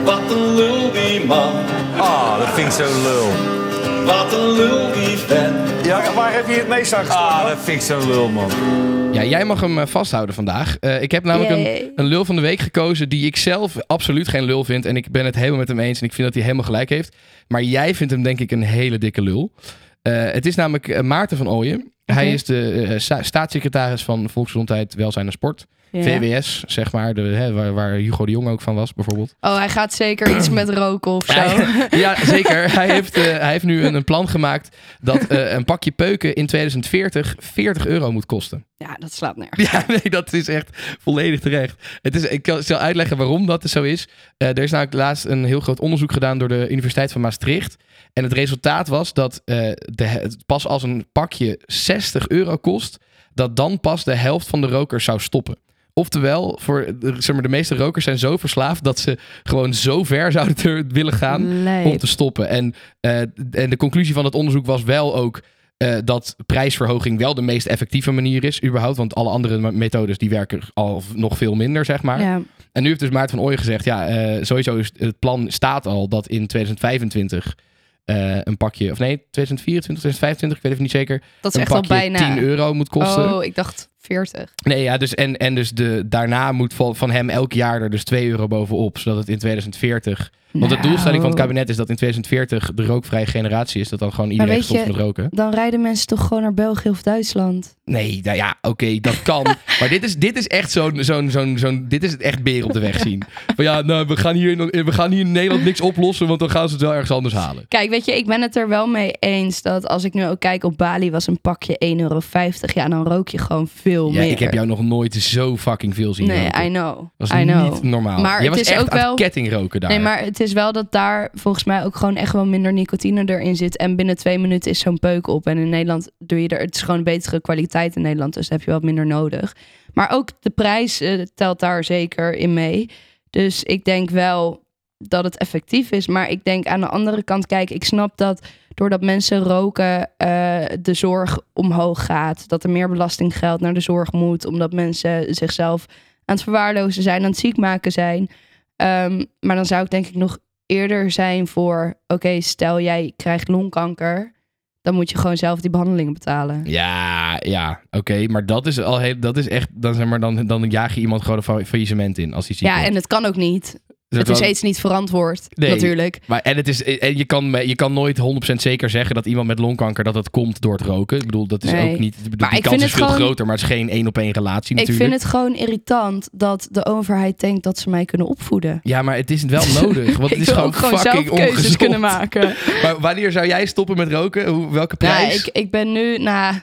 wat een lul die man. Ah, dat vind ik zo lul. Wat een lul die vent. Ja, waar heb je het meest aan Ah, dat vind ik zo lul, man. Ja, jij mag hem eh, vasthouden vandaag. Eh, ik heb namelijk een, een lul van de week gekozen die ik zelf absoluut geen lul vind. En ik ben het helemaal met hem eens en ik vind dat hij helemaal gelijk heeft. Maar jij vindt hem denk ik een hele dikke lul. Eh, het is namelijk Maarten van Ooyen. Hij Oké. is de eh, sta- staatssecretaris van Volksgezondheid, Welzijn en Sport. Ja. VWS, zeg maar, de, hè, waar, waar Hugo de Jong ook van was bijvoorbeeld. Oh, hij gaat zeker iets met roken of zo. Ja, ja, zeker. Hij heeft, eh, hij heeft nu een, een plan gemaakt dat eh, een pakje peuken in 2040 40 euro moet kosten. Ja, dat slaat nergens. Ja, nee, dat is echt volledig terecht. Het is, ik kan- zal uitleggen waarom dat zo is. Er is namelijk laatst een heel groot onderzoek gedaan door de Universiteit van Maastricht. En het resultaat was dat eh, de, pas als een pakje 60 euro kost, dat dan pas de helft van de rokers zou stoppen. Oftewel, voor de, zeg maar, de meeste rokers zijn zo verslaafd dat ze gewoon zo ver zouden willen gaan om te stoppen. En, eh, en de conclusie van het onderzoek was wel ook eh, dat prijsverhoging wel de meest effectieve manier is, überhaupt. Want alle andere me- methodes die werken al nog veel minder, zeg maar. Ja. En nu heeft dus Maarten van Ooyen gezegd, ja, sowieso is het plan staat al dat in 2025 eh, een pakje, of nee, 2024, 2025, ik weet even niet zeker, Dat is een echt al pakje bijna. 10 euro moet kosten. Oh, ik dacht 40. Nee, ja, dus en, en dus de, daarna moet van, van hem elk jaar er dus 2 euro bovenop, zodat het in 2040 Want de doelstelling van het Nou, kabinet is dat in 2040 de rookvrije generatie is. Dat dan gewoon iedereen weet stopt je- met roken. Dan rijden mensen toch gewoon naar België of Duitsland. Nee, nou ja, oké, dat kan. maar dit is, dit is echt zo'n, zo'n, zo'n, zo'n, dit is het echt beer op de weg zien. Van ja, nou, we gaan, hier, in- we gaan hier in Nederland niks oplossen, want dan gaan ze het wel ergens anders halen. Kijk, weet je, ik ben het er wel mee eens dat als ik nu ook kijk op Bali was een pakje 1,50 euro. Ja, dan rook je gewoon veel Ja, meer. ik heb jou nog nooit zo fucking veel zien Nee, roken. I know. Dat was I know. niet normaal. Maar Jij het was is echt ook wel- het kettingroken daar. Nee, maar het is wel dat daar volgens mij ook gewoon echt wel minder nicotine erin zit. En binnen twee minuten is zo'n peuk op. En in Nederland doe je er... Het is gewoon betere kwaliteit in Nederland. Dus heb je wat minder nodig. Maar ook de prijs eh, telt daar zeker in mee. Dus ik denk wel dat het effectief is. Maar ik denk aan de andere kant... Kijk, ik snap dat doordat mensen roken... eh, de zorg omhoog gaat. Dat er meer belastinggeld naar de zorg moet. Omdat mensen zichzelf aan het verwaarlozen zijn. Aan het ziek maken zijn. Ehm, maar dan zou ik denk ik nog eerder zijn voor... Oké, stel jij krijgt longkanker... dan moet je gewoon zelf die behandelingen betalen. Ja, ja, oké. maar dat is al heel, dat is echt, dan, zeg maar, dan, dan jaag je iemand gewoon een fa- faillissement in als hij ziek Ja, wordt. en het kan ook niet. Het is steeds niet verantwoord, Nee. natuurlijk. Maar, en het is, en je, kan, je kan nooit 100% zeker zeggen dat iemand met longkanker dat het komt door het roken. Ik bedoel, dat is Nee. ook niet. Ik bedoel, Maar die ik kans vind is het veel gewoon- groter, maar het is geen één op één relatie Ik natuurlijk. vind het gewoon irritant dat de overheid denkt dat ze mij kunnen opvoeden. Ja, maar het is wel nodig. Want het ik is gewoon fucking zelf keuzes kunnen maken. Maar wanneer zou jij stoppen met roken? Hoe, welke Nou, prijs? ik, ik ben nu, nou,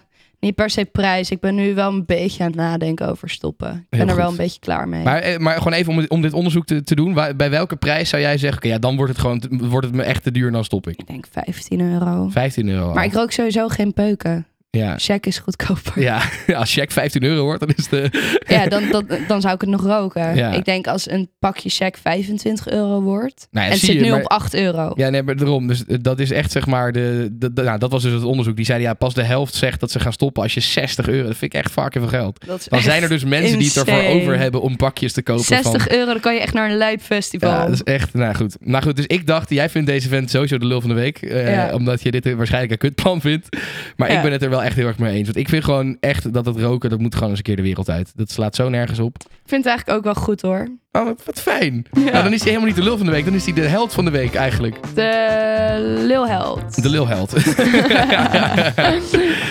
niet per se prijs. Ik ben nu wel een beetje aan het nadenken over stoppen. Ik ben Heel er wel een beetje klaar mee. Maar, eh, maar gewoon even om, om dit onderzoek te, te doen. Waar- bij welke prijs zou jij zeggen, ja, dan wordt het gewoon wordt het me echt te duur en dan stop ik. ik denk 15 euro. 15 euro. Maar ik rook sowieso geen peuken. Ja. Check is goedkoper. Ja, als check 15 euro wordt, dan is de... Ja, dan, dan, dan zou ik het nog roken. Ja. Ik denk als een pakje check 25 euro wordt. Nou ja, en het zit je, nu maar- op 8 euro. Ja, nee, maar daarom. Dus eh, dat is echt zeg maar de, de, de- nou, dat was dus het onderzoek. Die zeiden ja, pas de helft zegt dat ze gaan stoppen als je 60 euro. Dat vind ik echt fucking veel geld. Dat is Dan zijn er dus mensen die het ervoor over hebben om pakjes te kopen 60 van. euro, dan kan je echt naar een lijpfestival. Ja, dat is echt. Nou goed. Nou goed, dus ik dacht, jij vindt deze vent sowieso de lul van de week. eh, Ja. Omdat je dit waarschijnlijk een kutplan vindt. Maar ik ben het er wel echt heel erg mee eens. Want ik vind gewoon echt dat het roken, dat moet gewoon eens een keer de wereld uit. Dat slaat zo nergens op. Ik vind het eigenlijk ook wel goed hoor. Oh, wat, wat fijn. Nou, dan is hij helemaal niet de lul van de week. Dan is hij de held van de week eigenlijk. De lulheld. De lulheld.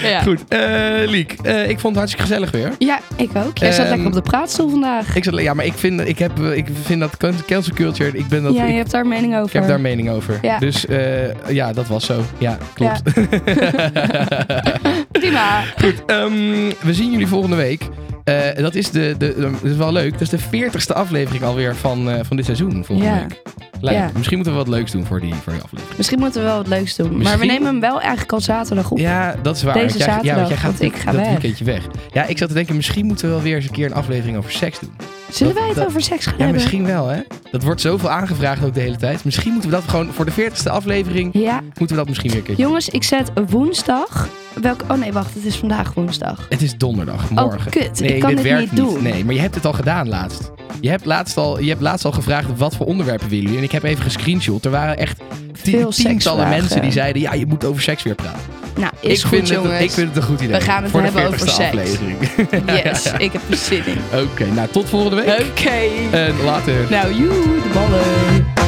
Ja. Goed, eh Liek, eh, ik vond het hartstikke gezellig weer. ja, ik ook. Jij zat Ehm, lekker op de praatstoel vandaag. Ik, zat- ja, maar ik vind, ik heb, ik vind dat can- cancel culture, ik, ben dat, ja, je ik, hebt daar mening over. ik heb daar mening over. Ja. Dus eh, ja, dat was zo. Ja, klopt. Prima. Goed, ehm, we zien jullie volgende week. Eh, dat, is de, de, dat is wel leuk. Dat is de veertigste aflevering alweer van, eh, van dit seizoen, volgende Ja. week. Ja. Misschien moeten we wat leuks doen voor die, voor die aflevering. Misschien moeten we wel wat leuks doen. Maar we nemen hem wel eigenlijk al zaterdag op. Ja, dat is waar. Deze jij, ja, zaterdag, want jij gaat want ik ga dat weg. weekendje weg. Ja, ik zat te denken, misschien moeten we wel weer eens een keer een aflevering over seks doen. Zullen dat- wij het dat- over seks gaan Ja, hebben? misschien wel, hè? Dat wordt zoveel aangevraagd ook de hele tijd. Misschien moeten we dat gewoon voor de veertigste aflevering... Ja. moeten we dat misschien weer een keertje Jongens, ik zet woensdag... Welke... Oh nee, wacht. Het is vandaag woensdag. Het is donderdag, morgen. Oh, kut. Nee, ik kan dit dit werkt niet doen. Nee, maar je hebt het al gedaan laatst. Je hebt laatst al, je hebt laatst al gevraagd wat voor onderwerpen willen jullie. En ik heb even gescreenshot. Er waren echt Veel tientallen mensen die zeiden... ja, je moet over seks weer praten. Nou, is ik, goed, vind jongens. Het, ik vind het een goed idee. We gaan het voor de hebben over 40ste seks. aflevering. Yes, ik heb er zin in. Oké, nou tot volgende week. Oké. En later. Nou, joe, de ballen.